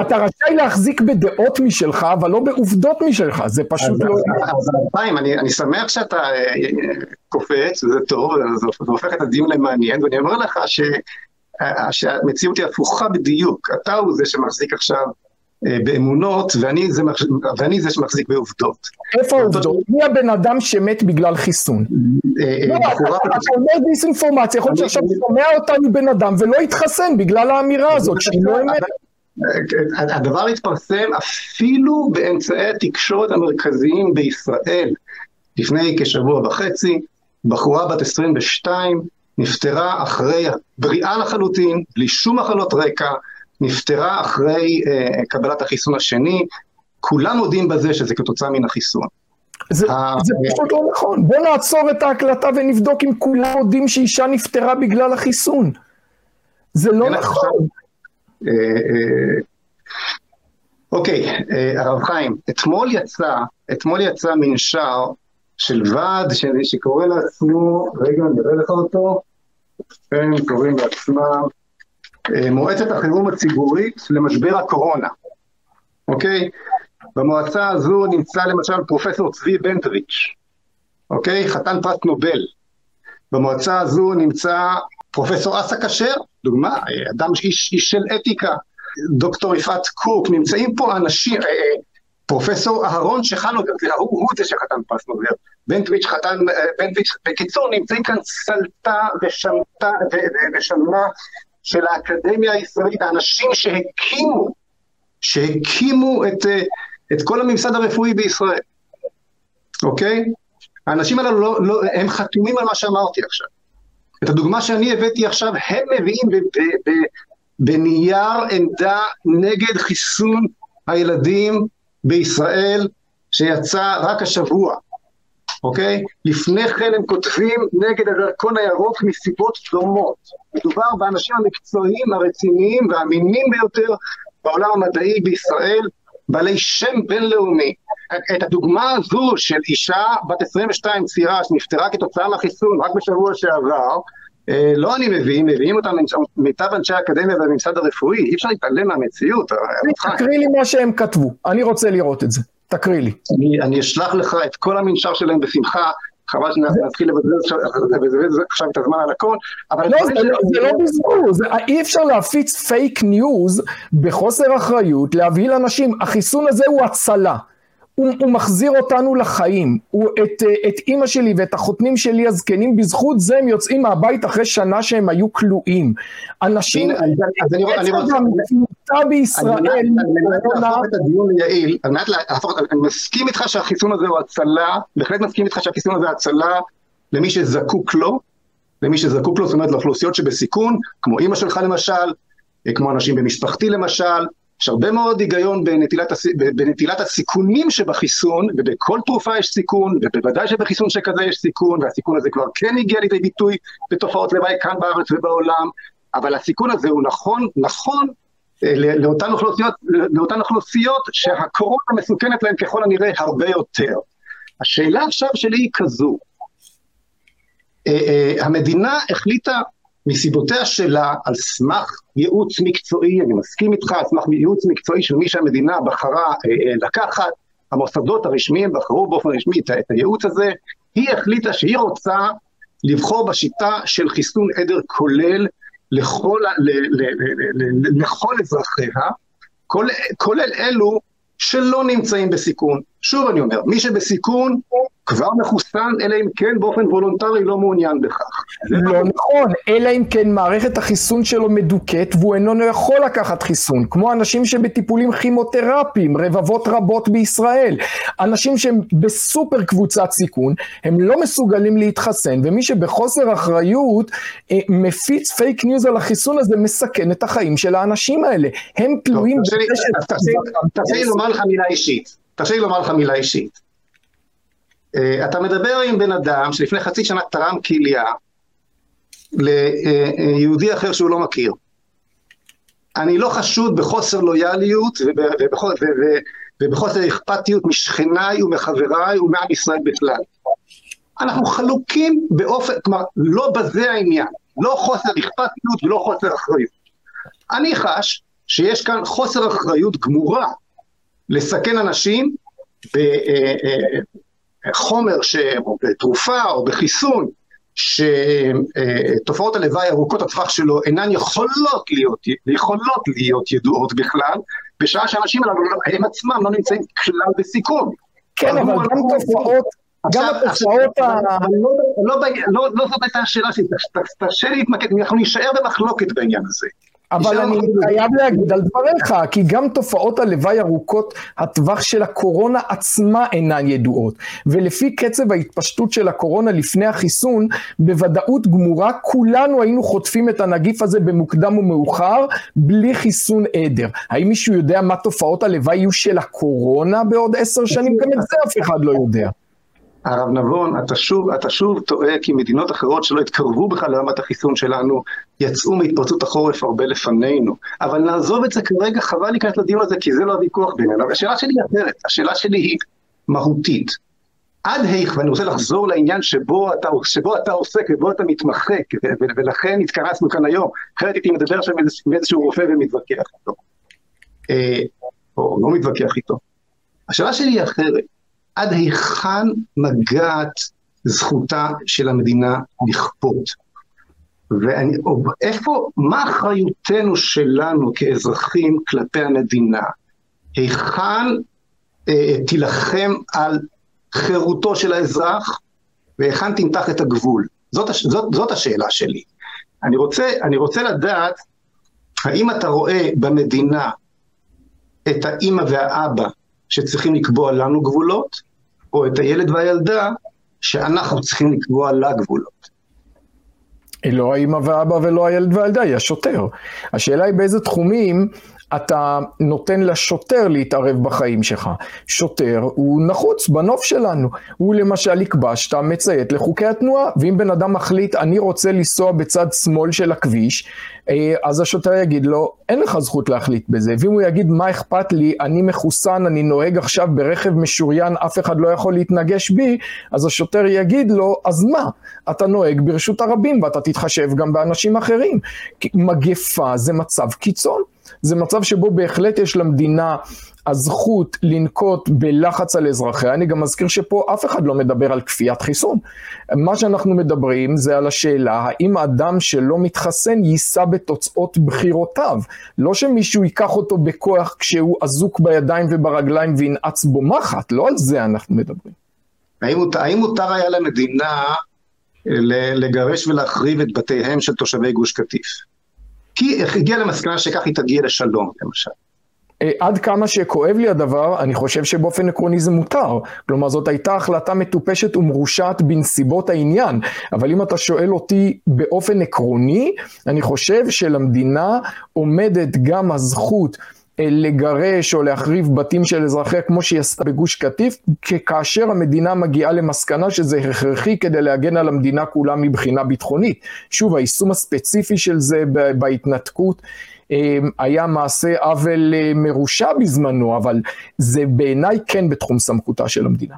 אתה רשאי להחזיק בדעות משלך, אבל לא בעובדות משלך, זה פשוט לא... אז חיים, אני שמח שאתה אה, קופץ, זה טוב, זה הופך את הדיון למעניין, ואני אומר לך שהמציאות היא הפוכה בדיוק. אתה הוא זה שמחזיק עכשיו אה, באמונות, ואני זה, ואני זה שמחזיק בעובדות. איפה העובדות? מי הבן אדם שמת בגלל חיסון? אה, אה, לא, אתה אומר דיסאינפורמציה, יכול להיות שעכשיו שומע אותנו בן אדם ולא יתחסן בגלל האמירה הזאת, שהיא לא אמת. הדבר התפרסם אפילו באמצעי התקשורת המרכזיים בישראל. לפני כשבוע וחצי, בחורה בת 22 נפטרה אחרי בריאה לחלוטין, בלי שום מחלות רקע, נפטרה אחרי uh, קבלת החיסון השני, כולם מודים בזה שזה כתוצאה מן החיסון. זה, ה... זה פשוט לא נכון. בוא נעצור את ההקלטה ונבדוק אם כולם מודים שאישה נפטרה בגלל החיסון. זה לא נכון. אה, אה, אוקיי, הרב חיים, אתמול יצא, אתמול יצא מנשר של ועד שקורא לעצמו, רגע, אני אראה לך אותו, הם קוראים לעצמם אה, מועצת החירום הציבורית למשבר הקורונה, אוקיי? במועצה הזו נמצא למשל פרופסור צבי בנטריץ', אוקיי? חתן פרס נובל. במועצה הזו נמצא פרופסור אסא כשר, דוגמה, אדם איש, איש של אתיקה, דוקטור יפעת קוק, נמצאים פה אנשים, אה, פרופסור אהרון שחנובר, הוא, הוא זה שחתן פרס נובל, בנטוויץ' חתן, אה, בנטוויץ', בקיצור נמצאים כאן סלטה ושמטה ושמה של האקדמיה הישראלית, האנשים שהקימו, שהקימו את, אה, את כל הממסד הרפואי בישראל, אוקיי? האנשים הללו לא, לא, הם חתומים על מה שאמרתי עכשיו. את הדוגמה שאני הבאתי עכשיו, הם מביאים בנייר עמדה נגד חיסון הילדים בישראל שיצא רק השבוע, אוקיי? לפני כן הם כותבים נגד הדרכון הירוק מסיבות דומות. מדובר באנשים המקצועיים, הרציניים והאמינים ביותר בעולם המדעי בישראל, בעלי שם בינלאומי. את הדוגמה הזו של אישה בת 22 צעירה שנפטרה כתוצאה מהחיסון רק בשבוע שעבר, אה, לא אני מביא, מביאים אותם מיטב אנשי האקדמיה והממסד הרפואי, אי אפשר להתעלם מהמציאות. תקריא לי מה שהם כתבו, אני רוצה לראות את זה, תקריא לי. אני, אני אשלח לך את כל המנשר שלהם בשמחה, חבל שנתחיל לבזבז עכשיו את הזמן על הכל, אבל... לא, זה, לא, זה לא בזבוז, אי אפשר להפיץ fake news בחוסר אחריות, להבהיל אנשים, החיסון הזה הוא הצלה. הוא, הוא מחזיר אותנו לחיים, הוא, את, את אימא שלי ואת החותנים שלי הזקנים, בזכות זה הם יוצאים מהבית אחרי שנה שהם היו כלואים. אנשים, אז אני רוצה... בישראל, על מנת להפוך את הדיון ליעיל, על מנת להפוך, אני מסכים איתך שהחיסון הזה הוא הצלה, בהחלט מסכים איתך שהחיסון הזה הצלה למי שזקוק לו, למי שזקוק לו, זאת אומרת לאוכלוסיות שבסיכון, כמו אימא שלך למשל, כמו אנשים במשפחתי למשל, יש הרבה מאוד היגיון בנטילת, הס... בנטילת הסיכונים שבחיסון, ובכל תרופה יש סיכון, ובוודאי שבחיסון שכזה יש סיכון, והסיכון הזה כבר כן הגיע לידי ביטוי בתופעות לוואי כאן בארץ ובעולם, אבל הסיכון הזה הוא נכון, נכון אה, לאותן אוכלוסיות, לאותן אוכלוסיות שהקורונה מסוכנת להן ככל הנראה הרבה יותר. השאלה עכשיו שלי היא כזו, אה, אה, המדינה החליטה מסיבותיה שלה, על סמך ייעוץ מקצועי, אני מסכים איתך, על סמך ייעוץ מקצועי של מי שהמדינה בחרה אה, אה, לקחת, המוסדות הרשמיים בחרו באופן רשמי את, את הייעוץ הזה, היא החליטה שהיא רוצה לבחור בשיטה של חיסון עדר כולל לכל, ל, ל, ל, ל, לכל אזרחיה, כולל, כולל אלו שלא נמצאים בסיכון. שוב אני אומר, מי שבסיכון כבר מחוסן, אלא אם כן באופן וולונטרי לא מעוניין בכך. לא נכון, אלא אם כן מערכת החיסון שלו מדוכאת והוא אינו יכול לקחת חיסון, כמו אנשים שבטיפולים כימותרפיים, רבבות רבות בישראל. אנשים שהם בסופר קבוצת סיכון, הם לא מסוגלים להתחסן, ומי שבחוסר אחריות אה, מפיץ fake news על החיסון הזה, מסכן את החיים של האנשים האלה. הם תלויים... תרשה לי לומר לך מילה אישית. תרשה לי לומר לך מילה אישית. Uh, אתה מדבר עם בן אדם שלפני חצי שנה תרם כליה ליהודי אחר שהוא לא מכיר. אני לא חשוד בחוסר לויאליות ובחוסר אכפתיות משכניי ומחבריי ומעם ישראל בכלל. אנחנו חלוקים באופן, כלומר, לא בזה העניין, לא חוסר אכפתיות ולא חוסר אחריות. אני חש שיש כאן חוסר אחריות גמורה לסכן אנשים בחומר, ש... או בתרופה או בחיסון, שתופעות הלוואי ארוכות הטווח שלו אינן יכולות להיות, יכולות להיות ידועות בכלל, בשעה שהאנשים הללו הם עצמם לא נמצאים כלל בסיכון. כן, אבל גם תופעות... גם התופעות ה... לא זאת הייתה השאלה שלי, תרשה לי להתמקד, אנחנו נישאר במחלוקת בעניין הזה. אבל אני חייב להגיד על דבריך, כי גם תופעות הלוואי ארוכות הטווח של הקורונה עצמה אינן ידועות. ולפי קצב ההתפשטות של הקורונה לפני החיסון, בוודאות גמורה כולנו היינו חוטפים את הנגיף הזה במוקדם ומאוחר, בלי חיסון עדר. האם מישהו יודע מה תופעות הלוואי יהיו של הקורונה בעוד עשר שנים? גם את זה אף אחד לא יודע. הרב נבון, אתה שוב, אתה שוב טועה כי מדינות אחרות שלא התקרבו בכלל לרמת החיסון שלנו, יצאו מהתפרצות החורף הרבה לפנינו. אבל נעזוב את זה כרגע, חבל להיכנס לדיון הזה, כי זה לא הוויכוח בינינו. השאלה שלי היא אחרת, השאלה שלי היא מהותית. עד היכ, ואני רוצה לחזור לעניין שבו אתה, שבו אתה עוסק ובו אתה מתמחה, ולכן התכנסנו כאן היום, אחרת הייתי מדבר עכשיו עם איזשהו רופא ומתווכח איתו. אה, או לא מתווכח איתו. השאלה שלי היא אחרת. עד היכן מגעת זכותה של המדינה לכפות. ואיפה, מה אחריותנו שלנו כאזרחים כלפי המדינה? היכן אה, תילחם על חירותו של האזרח, והיכן תמתח את הגבול. זאת, זאת, זאת השאלה שלי. אני רוצה, אני רוצה לדעת, האם אתה רואה במדינה את האימא והאבא שצריכים לקבוע לנו גבולות, או את הילד והילדה שאנחנו צריכים לקבוע לה גבולות. לא האימא והאבא ולא הילד והילדה, היא השוטר. השאלה היא באיזה תחומים אתה נותן לשוטר להתערב בחיים שלך. שוטר הוא נחוץ בנוף שלנו. הוא למשל יקבע שאתה מציית לחוקי התנועה, ואם בן אדם מחליט, אני רוצה לנסוע בצד שמאל של הכביש, אה, אז השוטר יגיד לו, אין לך זכות להחליט בזה. ואם הוא יגיד, מה אכפת לי, אני מחוסן, אני נוהג עכשיו ברכב משוריין, אף אחד לא יכול להתנגש בי, אז השוטר יגיד לו, אז מה? אתה נוהג ברשות הרבים ואתה תתחשב גם באנשים אחרים. מגפה זה מצב קיצון. זה מצב שבו בהחלט יש למדינה הזכות לנקוט בלחץ על אזרחיה. אני גם מזכיר שפה אף אחד לא מדבר על כפיית חיסון. מה שאנחנו מדברים זה על השאלה האם האדם שלא מתחסן יישא בתוצאות בחירותיו. לא שמישהו ייקח אותו בכוח כשהוא אזוק בידיים וברגליים וינעץ בו מחט, לא על זה אנחנו מדברים. האם, האם מותר היה למדינה לגרש ולהחריב את בתיהם של תושבי גוש קטיף? כי הגיעה למסקנה שכך היא תגיע לשלום, למשל. אה, עד כמה שכואב לי הדבר, אני חושב שבאופן עקרוני זה מותר. כלומר, זאת הייתה החלטה מטופשת ומרושעת בנסיבות העניין. אבל אם אתה שואל אותי באופן עקרוני, אני חושב שלמדינה עומדת גם הזכות לגרש או להחריב בתים של אזרחיה כמו שהיא עשתה בגוש קטיף, כאשר המדינה מגיעה למסקנה שזה הכרחי כדי להגן על המדינה כולה מבחינה ביטחונית. שוב, היישום הספציפי של זה בהתנתקות אמ, היה מעשה עוול אה, מרושע בזמנו, אבל זה בעיניי כן בתחום סמכותה של המדינה.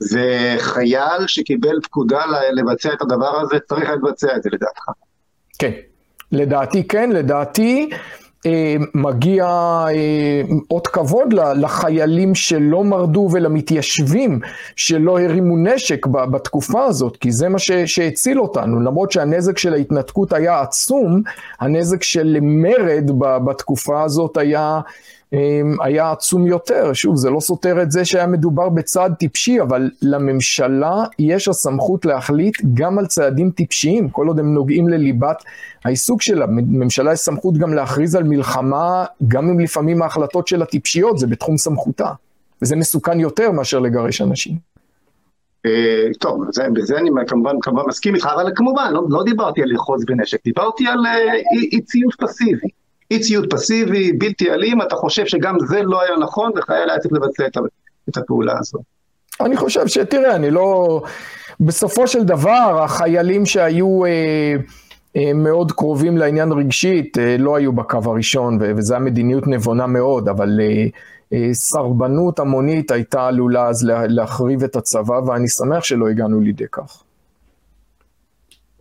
וחייל שקיבל פקודה לבצע את הדבר הזה, צריך לבצע את זה לדעתך. כן, לדעתי כן, לדעתי אה, מגיע אה, אות כבוד לחיילים שלא מרדו ולמתיישבים שלא הרימו נשק בתקופה הזאת, כי זה מה שהציל אותנו. למרות שהנזק של ההתנתקות היה עצום, הנזק של מרד בתקופה הזאת היה... אמ, היה עצום יותר. שוב, זה לא סותר את זה שהיה מדובר בצעד טיפשי, אבל לממשלה יש הסמכות להחליט גם על צעדים טיפשיים, כל עוד הם נוגעים לליבת העיסוק שלה. לממשלה יש סמכות גם להכריז על מלחמה, גם אם לפעמים ההחלטות שלה טיפשיות, זה בתחום סמכותה. וזה מסוכן יותר מאשר לגרש אנשים. אה, טוב, בזה אני כמובן, כמובן מסכים איתך, אבל כמובן, לא, לא דיברתי על לאחוז בנשק, דיברתי על אה, אי ציות פסיבי. אי ציות פסיבי, בלתי אלים, אתה חושב שגם זה לא היה נכון וחייל היה צריך לבצע את, את הפעולה הזאת. אני חושב שתראה, אני לא... בסופו של דבר, החיילים שהיו... אה, מאוד קרובים לעניין רגשית, אה, לא היו בקו הראשון, וזו הייתה מדיניות נבונה מאוד, אבל אה, אה, סרבנות המונית הייתה עלולה אז להחריב את הצבא, ואני שמח שלא הגענו לידי כך.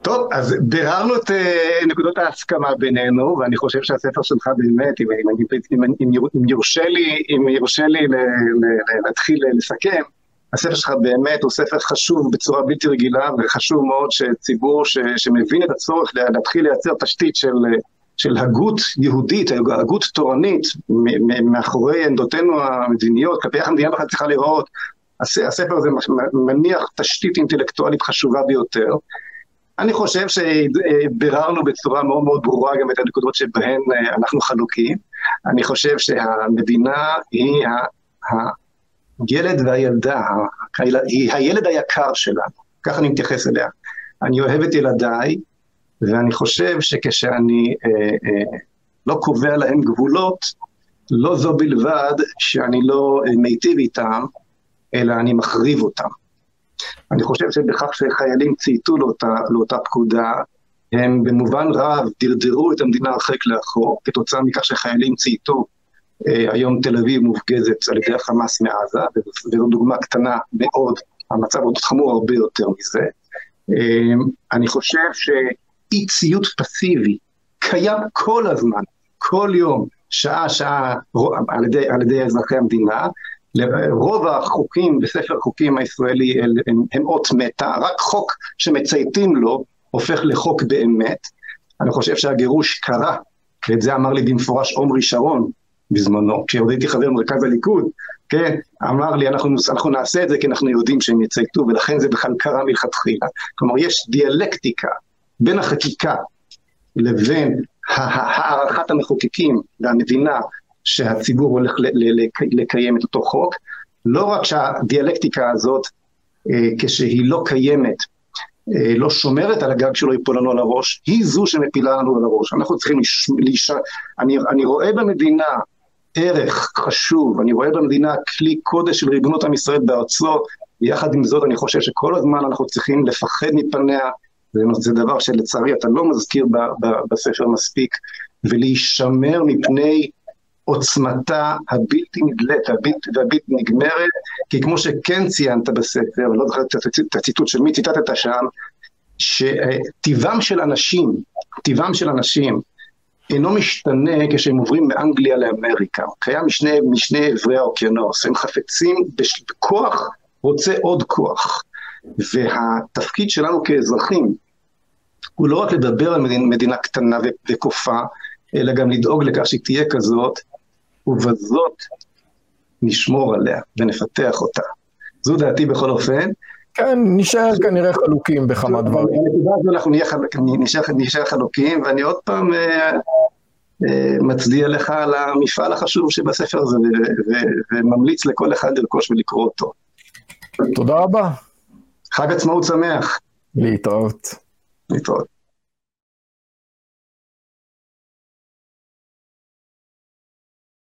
טוב, אז ביררנו את נקודות ההסכמה בינינו, ואני חושב שהספר שלך באמת, אם, אם, אם, אם, אם יורשה לי, אם יורשה לי ל, ל, ל, להתחיל לסכם, הספר שלך באמת הוא ספר חשוב בצורה בלתי רגילה, וחשוב מאוד שציבור ש, שמבין את הצורך להתחיל לייצר תשתית של, של הגות יהודית, הגות תורנית, מאחורי עמדותינו המדיניות, כלפי איך המדינה בכלל צריכה להיראות, הספר הזה מניח תשתית אינטלקטואלית חשובה ביותר. אני חושב שביררנו בצורה מאוד מאוד ברורה גם את הנקודות שבהן אה, אנחנו חלוקים. אני חושב שהמדינה היא הילד והילדה, היא הילד היקר שלנו, ככה אני מתייחס אליה. אני אוהב את ילדיי, ואני חושב שכשאני אה, אה, לא קובע להם גבולות, לא זו בלבד שאני לא אה, מיטיב איתם, אלא אני מחריב אותם. אני חושב שבכך שחיילים צייתו לאותה, לאותה פקודה, הם במובן רב דרדרו את המדינה הרחק לאחור, כתוצאה מכך שחיילים צייתו. אה, היום תל אביב מופגזת על ידי החמאס מעזה, וזו דוגמה קטנה מאוד, המצב עוד חמור הרבה יותר מזה. אה, אני חושב שאי ציות פסיבי קיים כל הזמן, כל יום, שעה-שעה, על ידי, על ידי אזרחי המדינה, רוב החוקים בספר החוקים הישראלי הם, הם, אות מתה, רק חוק שמצייתים לו הופך לחוק באמת. אני חושב שהגירוש קרה, ואת זה אמר לי במפורש עמרי שרון בזמנו, כשעוד הייתי חבר מרכז הליכוד, כן, אמר לי, אנחנו, אנחנו נעשה את זה כי אנחנו יודעים שהם יצייתו, ולכן זה בכלל קרה מלכתחילה. כלומר, יש דיאלקטיקה בין החקיקה לבין הערכת המחוקקים והמדינה שהציבור הולך לקיים את אותו חוק, לא רק שהדיאלקטיקה הזאת, אה, כשהיא לא קיימת, אה, לא שומרת על הגג שלא ייפול לנו על הראש, היא זו שמפילה לנו על הראש. אנחנו צריכים להישאר, אני, אני רואה במדינה ערך חשוב, אני רואה במדינה כלי קודש של ריבונות עם ישראל בארצו, ויחד עם זאת אני חושב שכל הזמן אנחנו צריכים לפחד מפניה, זה דבר שלצערי אתה לא מזכיר ב, ב, בספר מספיק, ולהישמר מפני עוצמתה הבלתי נדלית והבלתי נגמרת, כי כמו שכן ציינת בספר, לא זוכר את הציטוט של מי ציטטת שם, שטיבם של אנשים, טיבם של אנשים, אינו משתנה כשהם עוברים מאנגליה לאמריקה, הוא קיים משני, משני עברי האוקיינוס, הם חפצים בכוח, רוצה עוד כוח. והתפקיד שלנו כאזרחים הוא לא רק לדבר על מדינה, מדינה קטנה וכופה, אלא גם לדאוג לכך שהיא תהיה כזאת, ובזאת נשמור עליה ונפתח אותה. זו דעתי בכל אופן. כן, נשאר כנראה חלוקים בכמה דברים. בנקודה הזו אנחנו נשאר חלוקים, ואני עוד פעם אה, אה, מצדיע לך על המפעל החשוב שבספר הזה, וממליץ לכל אחד לרכוש ולקרוא אותו. תודה רבה. חג עצמאות שמח. להתראות. להתראות.